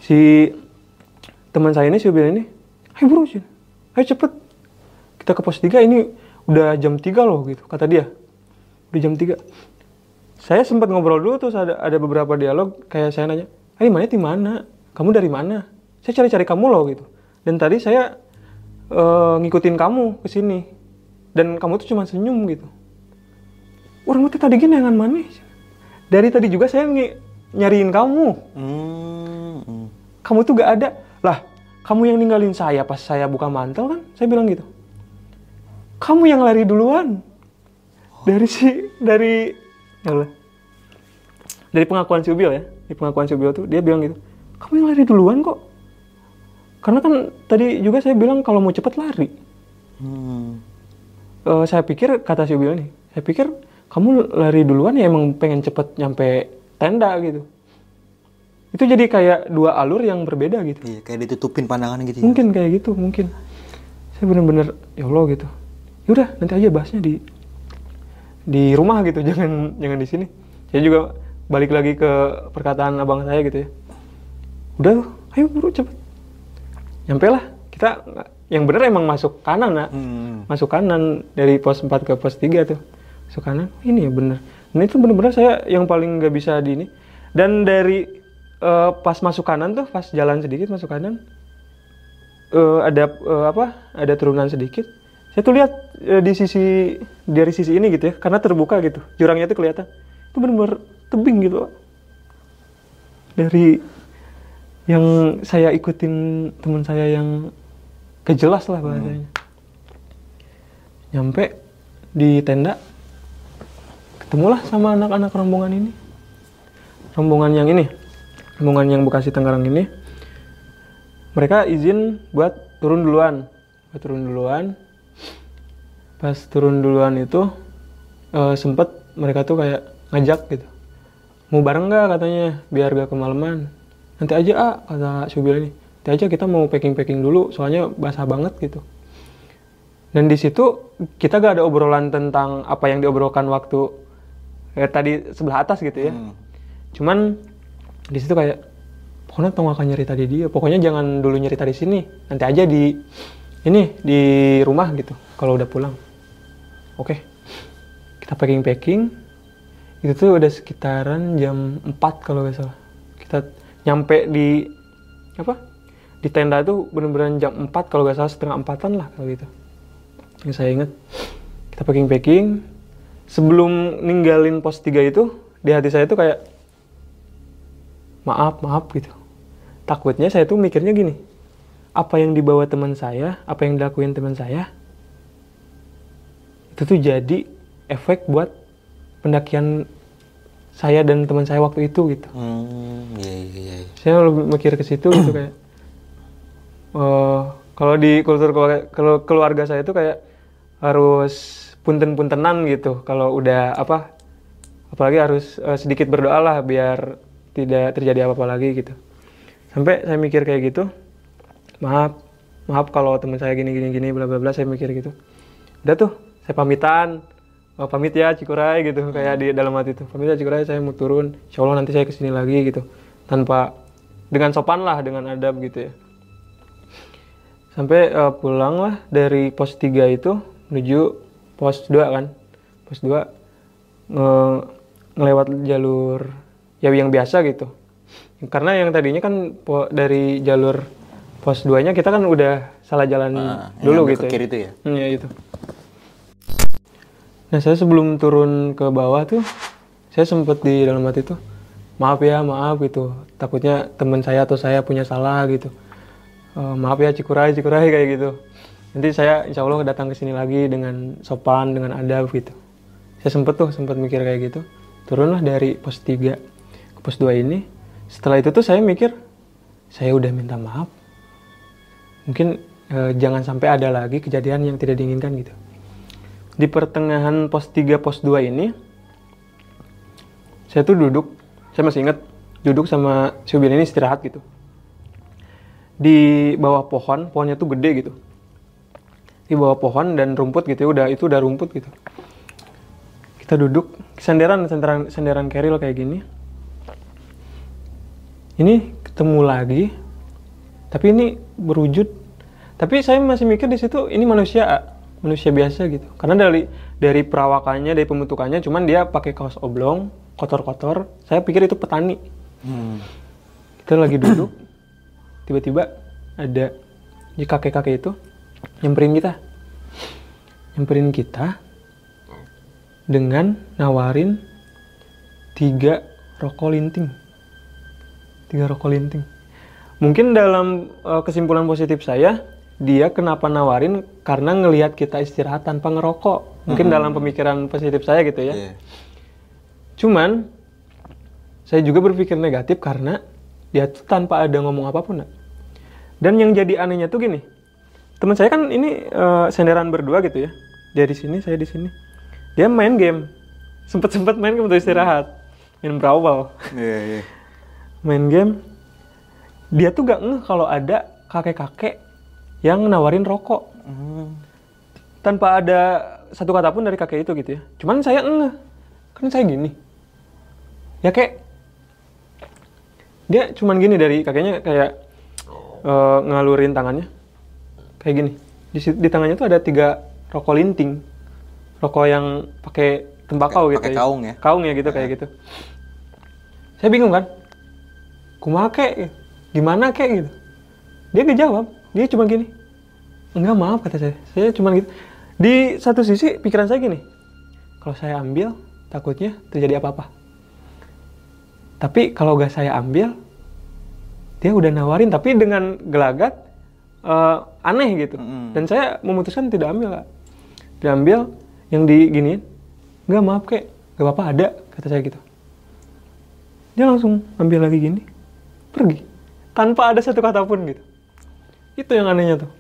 Si teman saya ini, si Ubil ini, ayo buru sini, ayo cepet. Kita ke pos 3 ini udah jam 3 loh gitu, kata dia. Udah jam 3. Saya sempat ngobrol dulu terus ada, ada beberapa dialog kayak saya nanya, "Hai mana di mana? Kamu dari mana?" Saya cari-cari kamu loh gitu. dan tadi saya eh, ngikutin kamu ke sini dan kamu tuh cuma senyum gitu orang itu tadi gini dengan mana dari tadi juga saya ngi- nyariin kamu. Hmm, hmm. kamu tuh gak ada. Lah kamu yang ninggalin saya pas saya buka mantel kan? Saya bilang gitu. Kamu yang lari duluan. Dari si dari ya Allah. dari pengakuan si Ubil ya. Di pengakuan si Ubil tuh dia bilang gitu. Kamu yang lari duluan kok. Karena kan tadi juga saya bilang kalau mau cepet lari. Hmm. Eh, saya pikir kata si Ubil nih saya pikir kamu lari duluan ya emang pengen cepet nyampe tenda gitu. Itu jadi kayak dua alur yang berbeda gitu. Iya, kayak ditutupin pandangan gitu ya. mungkin kayak gitu mungkin. Saya bener-bener ya Allah gitu. Yaudah nanti aja bahasnya di di rumah gitu. Jangan jangan di sini. Saya juga balik lagi ke perkataan abang saya gitu ya. Udah tuh, ayo buru cepet. Nyampe lah kita yang bener emang masuk kanan nak. Hmm. masuk kanan dari pos 4 ke pos 3 tuh kanan ini ya bener. Dan itu bener-bener saya yang paling nggak bisa di ini. Dan dari eh, pas masuk kanan tuh pas jalan sedikit masuk kanan eh, ada eh, apa ada turunan sedikit saya tuh lihat eh, di sisi dari sisi ini gitu ya karena terbuka gitu jurangnya tuh kelihatan. Itu bener-bener tebing gitu Pak. dari yang saya ikutin teman saya yang kejelas lah bahasanya. Nyampe di tenda ketemulah sama anak-anak rombongan ini. Rombongan yang ini rombongan yang Bekasi Tangerang ini. Mereka izin buat turun duluan. Buat turun duluan. Pas turun duluan itu eh, sempet mereka tuh kayak ngajak gitu. Mau bareng nggak? katanya biar gak kemalaman. Nanti aja ah kata Syubil ini. Nanti aja kita mau packing packing dulu soalnya basah banget gitu. Dan di situ kita gak ada obrolan tentang apa yang diobrolkan waktu eh, tadi sebelah atas gitu ya. Hmm. cuman di situ kayak pokoknya tong akan nyerita di dia. Pokoknya jangan dulu nyerita di sini. Nanti aja di ini di rumah gitu. Kalau udah pulang. Oke. Kita packing packing itu tuh udah sekitaran jam 4 kalau nggak salah. Kita nyampe di apa? Di tenda itu bener-bener jam 4 kalau nggak salah setengah empatan lah kalau gitu. Yang saya ingat. Kita packing packing sebelum ninggalin pos 3 itu di hati saya tuh kayak maaf maaf gitu takutnya saya tuh mikirnya gini apa yang dibawa teman saya apa yang dilakuin teman saya itu tuh jadi efek buat pendakian saya dan teman saya waktu itu gitu Hmm, iya iya iya. saya lebih mikir ke situ gitu kayak eh kalau di kultur keluarga, kalau keluarga saya itu kayak harus punten-puntenan gitu. Kalau udah apa apalagi harus eh, sedikit berdoa lah biar tidak terjadi apa-apa lagi gitu. Sampai saya mikir kayak gitu maaf maaf kalau teman saya gini gini gini bla bla bla saya mikir gitu. Udah tuh saya pamitan Oh, pamit ya Cikuray gitu kayak di dalam hati itu pamit ya Cikuray saya mau turun. Insya Allah nanti saya ke sini lagi gitu. Tanpa dengan sopan lah dengan adab gitu ya. Sampai eh, pulang lah dari pos 3 itu menuju pos 2 kan pos 2 nge- ngelewat jalur ya yang biasa gitu karena yang tadinya kan po- dari jalur pos 2 nya kita kan udah salah jalan yang dulu gitu ke kiri itu ya. Hmm, ya itu. Nah saya sebelum turun ke bawah tuh, saya sempet di dalam hati tuh, maaf ya maaf gitu. Takutnya teman saya atau saya punya salah gitu. Eh, maaf ya Cikuray Cikuray kayak gitu. Nanti saya insya Allah datang ke sini lagi dengan sopan dengan adab gitu. Saya sempet tuh sempet mikir kayak gitu. Turunlah dari pos 3 ke pos 2 ini. Setelah itu tuh saya mikir, saya udah minta maaf. Mungkin eh, jangan sampai ada lagi kejadian yang tidak diinginkan gitu di pertengahan pos 3 pos 2 ini saya tuh duduk saya masih ingat duduk sama si Ubin ini istirahat gitu di bawah pohon pohonnya tuh gede gitu di bawah pohon dan rumput gitu ya udah itu udah rumput gitu. Kita duduk senderan senderan senderan keril kayak gini. Ini ketemu lagi tapi ini berwujud. Tapi saya masih mikir di situ ini manusia manusia biasa gitu. Karena dari dari perawakannya dari pembentukannya cuman dia pakai kaos oblong kotor-kotor. Saya pikir itu petani. Hmm. kita lagi duduk tiba-tiba ada jadi kakek-kakek itu nyamperin kita? Nyamperin kita dengan nawarin tiga rokok linting. Tiga rokok linting. Mungkin dalam uh, kesimpulan positif saya dia kenapa nawarin? Karena ngelihat kita istirahat tanpa ngerokok. Mungkin dalam pemikiran positif saya gitu ya. Iya. cuman saya juga berpikir negatif karena dia tuh tanpa ada ngomong apa pun nak. dan yang jadi anehnya tuh gini teman saya kan ini eh, senderan berdua gitu ya dia di sini saya di sini dia main game sempet sempet main game untuk istirahat main brawl Iya, iya. main game dia tuh gak ngeh kalau ada kakek-kakek yang nawarin rokok Hmm. tanpa ada satu kata pun dari kakek itu gitu ya. Cuman saya enggak. Kan saya gini. Ya kayak dia cuman gini dari kakeknya kayak eh, ngalurin tangannya. Kayak gini. Di, di tangannya tuh ada tiga rokok linting. Rokok yang pakai tembakau Pakai- gitu pakai ya. kaung ya? Kaung ya gitu kayak gitu. Saya bingung kan. Kumaha kek? Gimana kek gitu. Dia gak jawab. Dia cuma gini. Enggak maaf kata saya. Saya cuma gitu. Di satu sisi pikiran saya gini. Kalau saya ambil takutnya terjadi apa-apa. Tapi kalau gak saya ambil dia udah nawarin tapi dengan gelagat eh, aneh gitu. Mm-mm. Dan saya memutuskan tidak ambil. Kak. Diambil yang diginiin. Enggak maaf kek. Gak apa-apa ada kata saya gitu. Dia langsung ambil lagi gini. Pergi. Tanpa ada satu kata pun gitu. Itu yang anehnya tuh.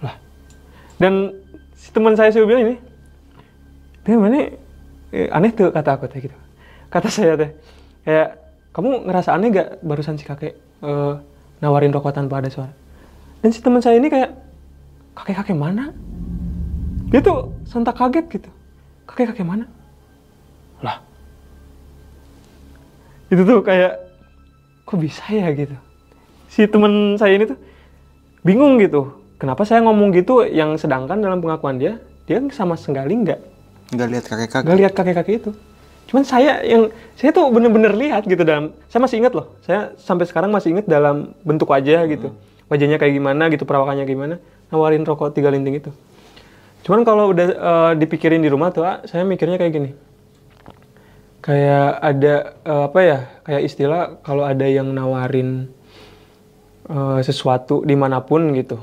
Lah. Dan si teman saya sih bilang ini, dia mana eh, aneh tuh kata aku teh gitu. Kata saya teh, kayak kamu ngerasa aneh gak barusan si kakek eh, nawarin rokok tanpa ada suara. Dan si teman saya ini kayak kakek-kakek mana? Dia tuh sontak kaget gitu. Kakek-kakek mana? Lah. Itu tuh kayak kok bisa ya gitu. Si teman saya ini tuh bingung gitu. Kenapa saya ngomong gitu yang sedangkan dalam pengakuan dia, dia sama sekali nggak Nggak lihat kakek-kakek. nggak lihat kakek-kakek itu. Cuman saya yang saya tuh bener-bener lihat gitu dalam saya masih ingat loh. Saya sampai sekarang masih ingat dalam bentuk wajah gitu. Wajahnya kayak gimana gitu, perawakannya gimana. Nawarin rokok tiga linting itu. Cuman kalau udah eh, dipikirin di rumah tuh, ah, saya mikirnya kayak gini. Kayak ada eh, apa ya? Kayak istilah kalau ada yang nawarin eh, sesuatu di mana pun gitu.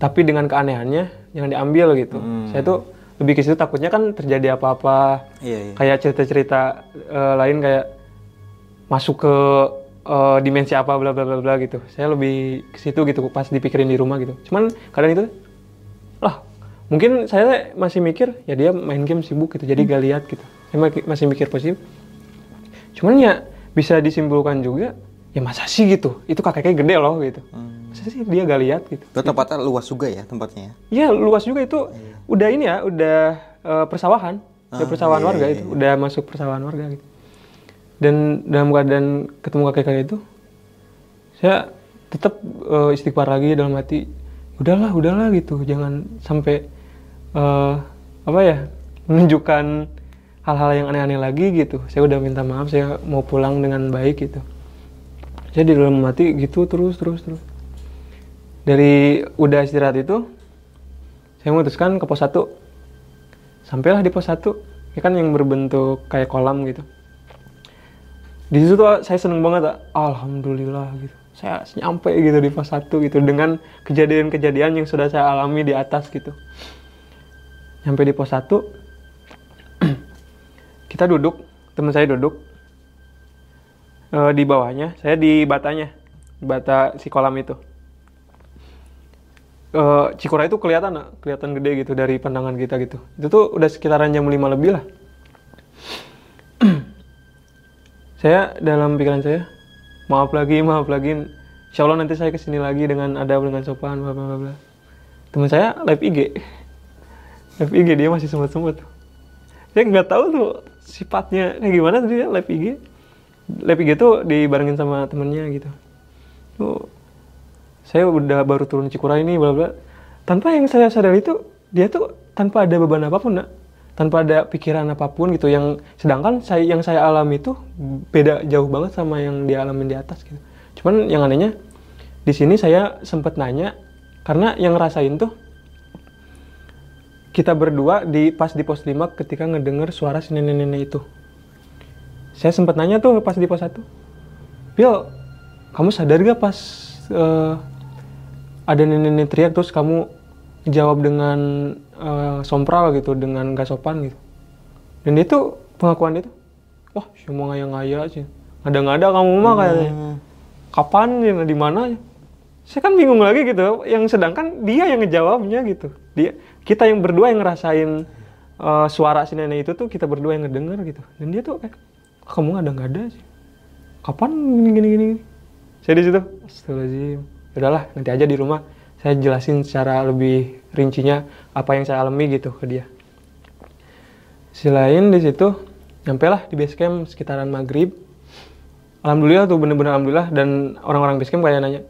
Tapi dengan keanehannya jangan diambil gitu. Saya tuh lebih ke situ takutnya kan terjadi apa-apa Iya, iya. kayak cerita-cerita eh, lain kayak masuk ke eh, dimensi apa bla bla bla bla gitu. Saya lebih ke situ gitu pas dipikirin di rumah gitu. Cuman kadang itu lah mungkin saya masih mikir ya dia main game sibuk gitu jadi gak lihat gitu. Saya masih mikir positif. Cuman ya bisa disimpulkan juga ya masa sih gitu. Itu kakeknya gede loh gitu. Masa sih dia gak lihat gitu. Itu tempatnya luas juga ya tempatnya ya. Iya luas juga itu udah ini ya udah eh, persawahan udah Ah, persawahan iya, warga iya, itu udah masuk persawahan warga gitu dan dalam keadaan ketemu kakek kakek itu saya tetap eh, istighfar lagi dalam hati udahlah udahlah gitu. Jangan sampai eh, apa ya menunjukkan hal-hal yang aneh-aneh lagi gitu. Saya udah minta maaf saya mau pulang dengan baik gitu. Saya di dalam hati gitu terus terus terus. Dari udah istirahat itu saya memutuskan ke pos 1 sampailah di pos 1 ya kan yang berbentuk kayak kolam gitu di situ tuh saya seneng banget ah. alhamdulillah gitu saya nyampe gitu di pos 1 gitu dengan kejadian-kejadian yang sudah saya alami di atas gitu nyampe di pos 1 kita duduk teman saya duduk Eh, di bawahnya saya di batanya bata si kolam itu eh Cikura itu kelihatan nak, kelihatan gede gitu dari pandangan kita gitu. Itu tuh udah sekitaran jam 5 lebih lah. Saya dalam pikiran saya, maaf lagi, maaf lagi. Insya Allah nanti saya ke sini lagi dengan adab dengan sopan, bla bla bla. Teman saya live IG, live IG dia masih semut-semut. Saya nggak tahu tuh sifatnya kayak gimana tadi dia live IG. Live IG tuh dibarengin sama temennya gitu. Tuh saya udah baru turun Cikura ini bla bla tanpa yang saya sadari itu dia tuh tanpa ada beban apa pun nak tanpa ada pikiran apa pun gitu yang sedangkan saya yang saya alami itu beda jauh banget sama yang dia alamin di atas gitu cuman yang anehnya di sini saya sempat nanya karena yang ngerasain tuh kita berdua di pas di pos 5 ketika ngedenger suara si nenek-nenek itu. Saya sempat nanya tuh pas di pos 1. Bill, kamu sadar gak pas eh, ada nenek-nenek teriak terus kamu jawab dengan eh, sompral gitu, dengan gak sopan gitu. Dan dia tuh pengakuan dia tuh, wah cuma ngaya-ngaya sih. Ngada-ngada kamu mah kayaknya. Kapan ya, di mana ya? Saya kan bingung lagi gitu. Yang sedangkan dia yang ngejawabnya gitu. Dia kita yang berdua yang ngerasain eh, suara si nenek itu tuh kita berdua yang ngedenger gitu. Dan dia tuh kayak "Ah, kamu ngada-ngada sih. Kapan gini gini gini. Saya di situ, astagfirullahaladzim. Udahlah, nanti aja di rumah saya jelasin secara lebih rincinya apa yang saya alami gitu ke dia. Selain di situ, nyampe lah di base camp sekitaran maghrib. Alhamdulillah tuh bener-bener alhamdulillah dan orang-orang base camp kayak nanya,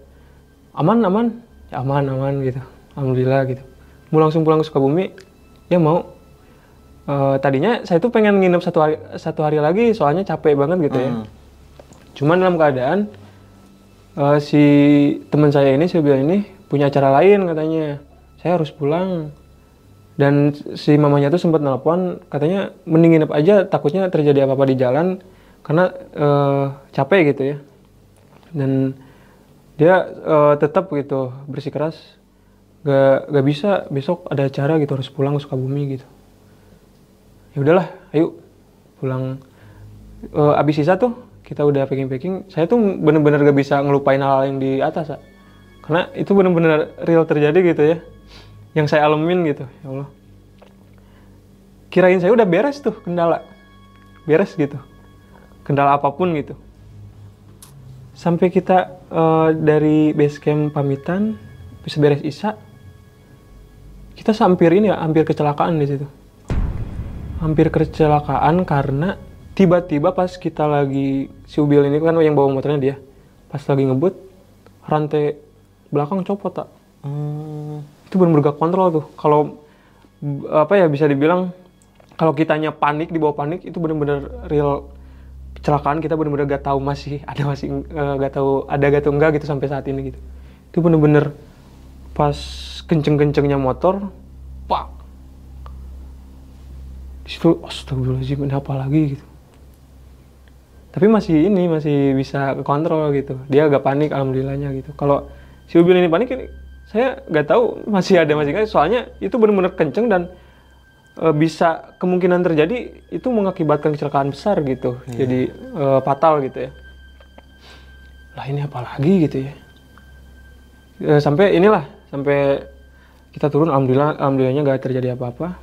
aman aman, ya aman aman gitu, alhamdulillah gitu. Mau langsung pulang ke Sukabumi, ya mau. Eh, tadinya saya tuh pengen nginep satu hari satu hari lagi, soalnya capek banget gitu ya. Cuman dalam keadaan eh, si teman saya ini, si bilang ini punya acara lain katanya. Saya harus pulang. Dan si mamanya tuh sempat nelpon, katanya mending nginep aja, takutnya terjadi apa-apa di jalan karena eh, capek gitu ya. Dan dia eh, tetap gitu bersikeras gak, gak bisa besok ada acara gitu harus pulang ke Sukabumi gitu ya udahlah ayo pulang Eh, abis sisa tuh kita udah packing packing saya tuh bener-bener gak bisa ngelupain hal yang di atas Sa. Karena itu bener-bener real terjadi gitu ya. Yang saya alamin gitu ya Allah. Kirain saya udah beres tuh kendala. Beres gitu. Kendala apa pun gitu. Sampai kita eh, dari base camp pamitan bisa beres isa kita hampir ini ya hampir kecelakaan di situ. Hampir kecelakaan karena tiba-tiba pas kita lagi si Ubil ini kan yang bawa motornya dia pas lagi ngebut rantai belakang copot tak Hmm. itu benar-benar gak kontrol tuh. Kalau apa ya bisa dibilang kalau kitanya panik di bawah panik itu benar-benar real kecelakaan. Kita benar-benar gak tahu masih ada masih eh, gak tahu ada gak atau enggak gitu sampai saat ini gitu. Itu benar-benar pas kenceng-kencengnya motor pak. Di situ astagfirullahaladzim ini apa lagi? gitu. Tapi masih ini masih bisa kontrol gitu. Dia agak panik alhamdulillahnya gitu. Kalau si Ubil ini panik ini saya nggak tahu masih ada masih nggak soalnya itu benar-benar kenceng dan e, bisa kemungkinan terjadi itu mengakibatkan kecelakaan besar gitu. Jadi e, fatal gitu ya. Lah ini apa lagi gitu ya? E, sampai inilah sampai kita turun alhamdulillah alhamdulillahnya nggak terjadi apa-apa.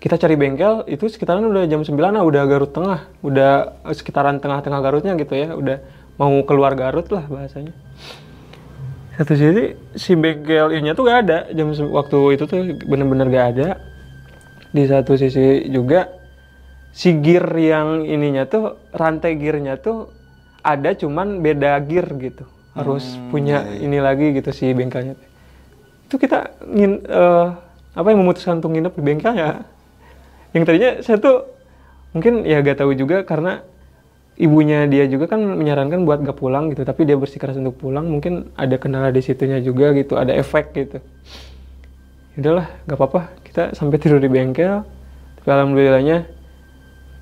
Kita cari bengkel itu sekitaran udah jam 9 lah udah Garut Tengah udah sekitaran tengah-tengah Garutnya gitu ya udah mau keluar Garut lah bahasanya. Satu sisi si bengkel ininya tuh gak ada. Jam waktu itu tuh bener-bener gak ada. Di satu sisi juga si gear yang ininya tuh rantai gearnya tuh ada cuman beda gear gitu. Harus punya ini lagi gitu si bengkelnya. Itu kita ngin eh, apa yang memutuskan untuk nginep di bengkelnya? Yang tadinya saya tuh mungkin ya gak tahu juga karena ibunya dia juga kan menyarankan buat gak pulang gitu tapi dia bersikeras untuk pulang mungkin ada kendala di situnya juga gitu ada efek gitu. Udahlah gak apa-apa kita sampai tidur di bengkel. Tapi alhamdulillahnya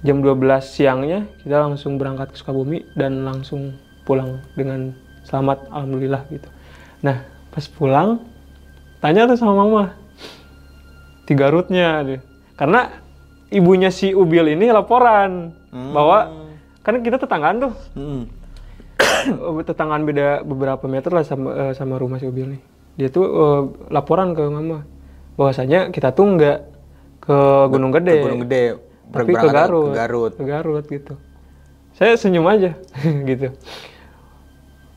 jam 12 siangnya kita langsung berangkat ke Sukabumi dan langsung pulang dengan selamat alhamdulillah gitu. Nah pas pulang tanya tuh sama mama tiga rootnya deh. karena ibunya si Ubil ini laporan bahwa kan kita tetanggaan tuh Hmm. tetanggaan beda beberapa meter lah sama eh, sama rumah si Ubil nih dia tuh eh, laporan ke mama bahwasanya kita tuh nggak ke Gunung Gede Ke Gunung Gede. tapi ke Garut Ke Garut. ke Garut gitu saya senyum aja gitu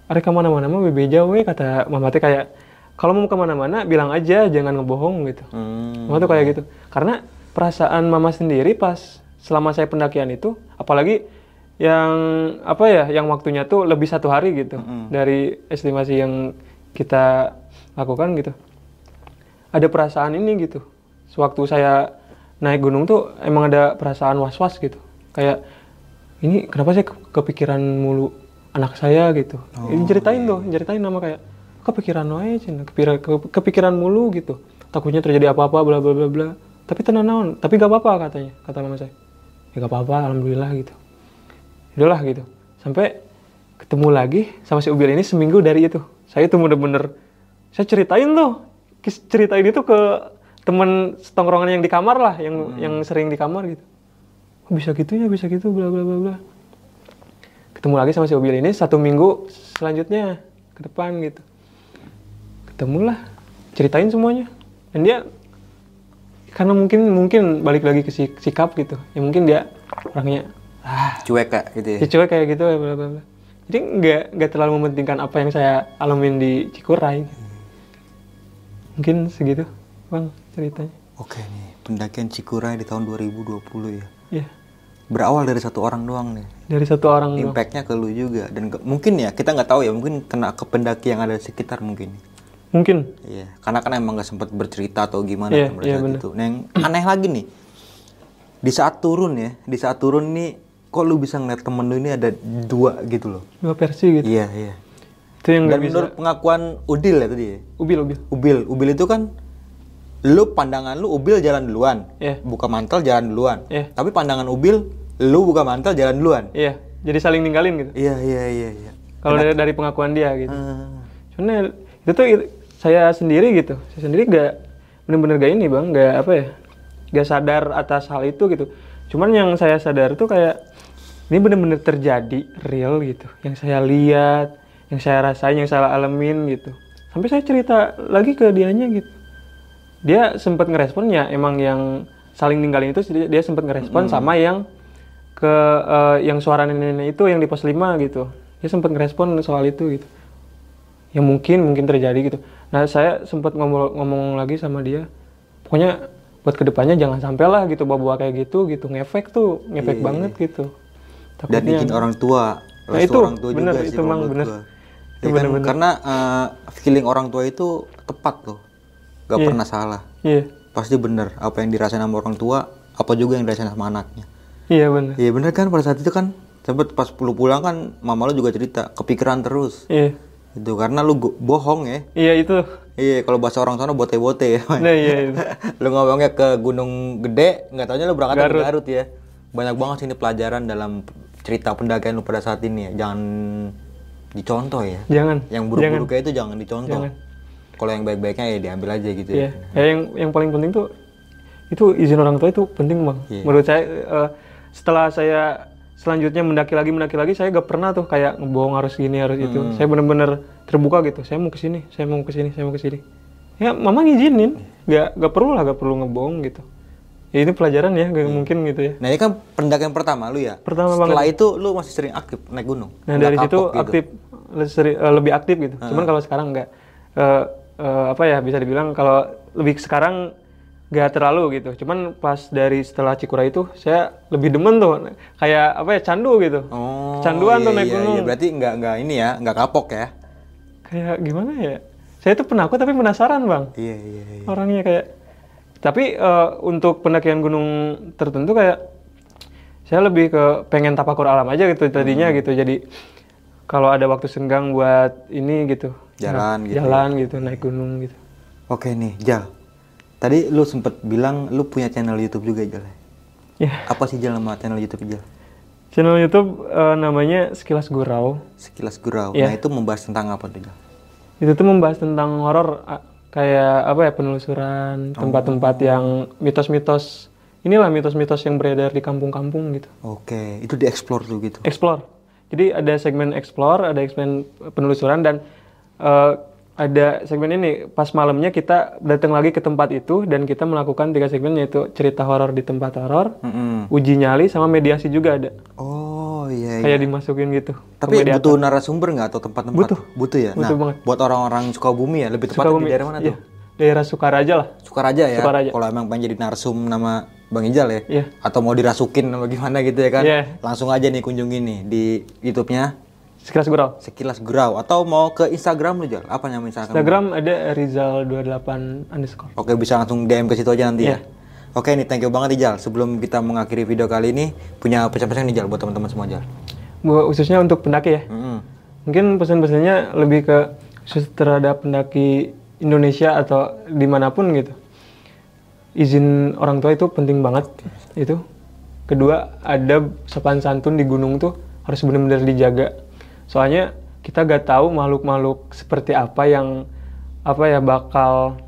Are ke mana-mana mah bebe jauh we," kata mama teh kayak kalau mau ke mana-mana bilang aja jangan ngebohong gitu Hmm. Mama tuh kayak gitu. Karena perasaan mama sendiri pas selama saya pendakian itu, apalagi yang apa ya, yang waktunya tuh lebih satu hari gitu dari estimasi yang kita lakukan gitu. Ada perasaan ini gitu. Sewaktu saya naik gunung tuh emang ada perasaan was-was gitu. Kayak ini kenapa ke- kepikiran mulu anak saya? gitu. Ini ceritain tuh ceritain nama kayak kepikiran wae cina kepikiran ke- kepikiran mulu gitu. Takutnya terjadi apa-apa bla bla bla bla. Tapi tenang naon tapi gak apa-apa katanya kata mama saya. Ya gak apa-apa alhamdulillah gitu udahlah gitu. Sampai ketemu lagi sama si Ubil ini seminggu dari itu. Saya itu bener-bener saya ceritain tuh ceritain itu ke teman tongkrongan yang di kamar lah yang yang sering di kamar gitu. Oh, bisa gitu ya bisa gitu bla bla bla bla. Ketemu lagi sama si Ubil ini satu minggu selanjutnya ke depan gitu. Ketemulah ceritain semuanya. Dan dia karena mungkin mungkin balik lagi ke si- sikap gitu. Ya mungkin dia orangnya ah Cuek kak gitu ya. cuek kayak gitu bla bla bla jadi nggak nggak terlalu mementingkan apa yang saya alamin di Cikuray mungkin segitu bang ceritanya Oke nih, pendakian Cikuray di tahun 2020 ya. ya Berawal dari satu orang doang nih. dari satu orang. Impactnya ke lu juga dan ke- mungkin ya kita nggak tahu ya mungkin kena ke pendaki yang ada di sekitar mungkin. mungkin Iya, karena kan emang nggak sempat bercerita atau gimana Iya, kan pada iya, saat bener. itu. Nah, yang aneh lagi nih, di saat turun ya, di saat turun nih, kok lu bisa ngeliat temen lu ini ada dua gitu loh? dua versi gitu Iya, iya. itu yang Dan nggak bisa menurut pengakuan Udil ya tadi ya, ubil ubil Ubil, Ubil itu kan, lu pandangan lu Ubil jalan duluan, Iya. buka mantel jalan duluan. Iya. Tapi pandangan Ubil, lu buka mantel jalan duluan. iya jadi saling ninggalin gitu Iya, iya, iya, iya. kalau dari dari pengakuan dia gitu Ah, Cuman itu tuh saya sendiri gitu, saya sendiri gak bener-bener gak ini bang, gak apa ya, gak sadar atas hal itu gitu. Cuman yang saya sadar tuh kayak ini bener-bener terjadi real gitu, yang saya lihat, yang saya rasain, yang saya alamin gitu. Sampai saya cerita lagi ke dianya gitu. Dia sempat ngerespon ya, emang yang saling ninggalin itu dia, sempat ngerespon sama yang ke eh, yang suara nenek-nenek itu yang di pos 5 gitu. Dia sempat ngerespon soal itu gitu yang mungkin mungkin terjadi gitu. Nah saya sempat ngomong ngomong lagi sama dia, pokoknya buat ke depannya jangan sampai lah gitu bawa-bawa kayak gitu gitu ngefek tuh ngefek banget gitu. Iya, dan izin orang tua, Nah, itu, orang tua bener, juga sih itu emang menurut bener. gua. Ya kan, bener-bener. karena eh, feeling orang tua itu tepat loh, gak pernah salah. Iya, Pasti bener apa yang dirasain sama orang tua, apa juga yang dirasain sama anaknya. iya bener. Iya bener kan pada saat itu kan sempet pas lu pulang kan mama lu juga cerita kepikiran terus Iya, itu karena lu bohong ya iya itu. iya kalau bahasa orang sana bote-bote ya Nah iya itu. lu ngomongnya ke Gunung Gede nggak taunya lu berangkat ke Garut ya banyak banget sih ini pelajaran dalam cerita pendakian lu pada saat ini ya jangan dicontoh ya Jangan. yang jangan. buruk-buruk itu jangan dicontoh Jangan. kalau yang baik-baiknya ya diambil aja gitu Iya. ya Ya, yang yang paling penting tuh itu izin orang tua itu penting bang. Iya. Menurut saya eh, setelah saya selanjutnya mendaki lagi mendaki lagi saya gak pernah tuh kayak ngebohong harus gini harus itu. Hmm. Saya bener-bener terbuka gitu. Saya mau ke sini, saya mau ke sini, saya mau ke sini. Ya mama ngizinin, gak gak perlu lah gak perlu ngebohong gitu. Ya ini pelajaran ya, gak mungkin gitu ya. nah ini kan pendakian pertama lu ya Pertama setelah itu lu masih sering aktif naik gunung Nah dari situ gitu. aktif seri- eh, lebih aktif gitu. Cuman kalau sekarang nggak eh, eh, apa ya bisa dibilang kalau lebih sekarang nggak terlalu gitu. Cuman pas dari setelah Cikura itu saya lebih demen tuh kayak apa ya candu gitu. Oh, Canduan tuh iya, naik iya, gunung. iya. Berarti nggak nggak ini ya, nggak kapok ya? Kayak gimana ya? Saya tuh penakut tapi penasaran bang. Iya iya iya. Orangnya kayak tapi eh, untuk pendakian gunung tertentu kayak saya lebih ke pengen tapakur alam aja gitu tadinya Hmm. gitu. Jadi kalau ada waktu senggang buat ini gitu. Jalan gitu. jalan gitu naik gunung gitu Oke nih, Jal. Tadi lu sempet bilang lu punya channel YouTube juga, Jal. ya Apa sih Jal nama channel YouTube Jal? channel YouTube eh, namanya sekilas gurau Sekilas Gurau. Iya. Nah itu membahas tentang apa tuh Jal? itu tuh membahas tentang horor kayak apa ya penelusuran tempat-tempat yang mitos-mitos. Inilah mitos-mitos yang beredar di kampung-kampung gitu. Oke, itu dieksplor tuh gitu. explore. Jadi ada segmen explore ada segmen penelusuran dan eh, ada segmen ini. Pas malamnya kita datang lagi ke tempat itu dan kita melakukan tiga segmen yaitu cerita horor di tempat horor Mm-mm. uji nyali sama mediasi juga ada. Oh iya. iya. kayak dimasukin gitu Tapi butuh narasumber nggak atau tempat-tempat? Butuh. Butuh ya. Butuh nah, banget. buat orang-orang Sukabumi ya, lebih tepat di daerah mana Iya, tuh? daerah Sukaraja lah Sukaraja ya. Sukaraja. Kalau emang pengen jadi narsum nama Bang Ijal ya. Iya. Atau mau dirasukin apa gimana gitu ya kan? Iya. Langsung aja nih kunjungi nih di YouTube-nya sekilas gurau Sekilas Gurau atau mau ke Instagram lu Jal? Apa nama Instagram? Instagram ada Rizal28 underscore Oke bisa langsung DM ke situ aja nanti Iya. ya. Oke nih thank you banget nih Jal. Sebelum kita mengakhiri video kali ini punya pesan-pesan nih Jal buat teman-teman semua Jal. Bu- khususnya untuk pendaki ya. Mm-mm. Mungkin pesan-pesannya lebih ke khusus terhadap pendaki Indonesia atau di mana pun gitu. Izin orang tua itu penting banget itu. Kedua, ada sopan santun di gunung tuh harus benar-benar dijaga. Soalnya kita gak tahu makhluk-makhluk seperti apa yang apa ya bakal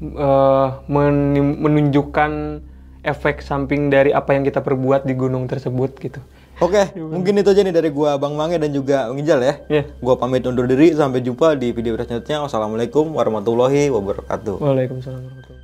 eh, men- menunjukkan efek samping dari apa yang kita perbuat di gunung tersebut gitu. Oke, mungkin itu aja nih dari gua Bang Mange dan juga Bang Ijal ya. Iya. Gua pamit undur diri, sampai jumpa di video selanjutnya. Wassalamualaikum warahmatullahi wabarakatuh. Waalaikumsalam warahmatullahi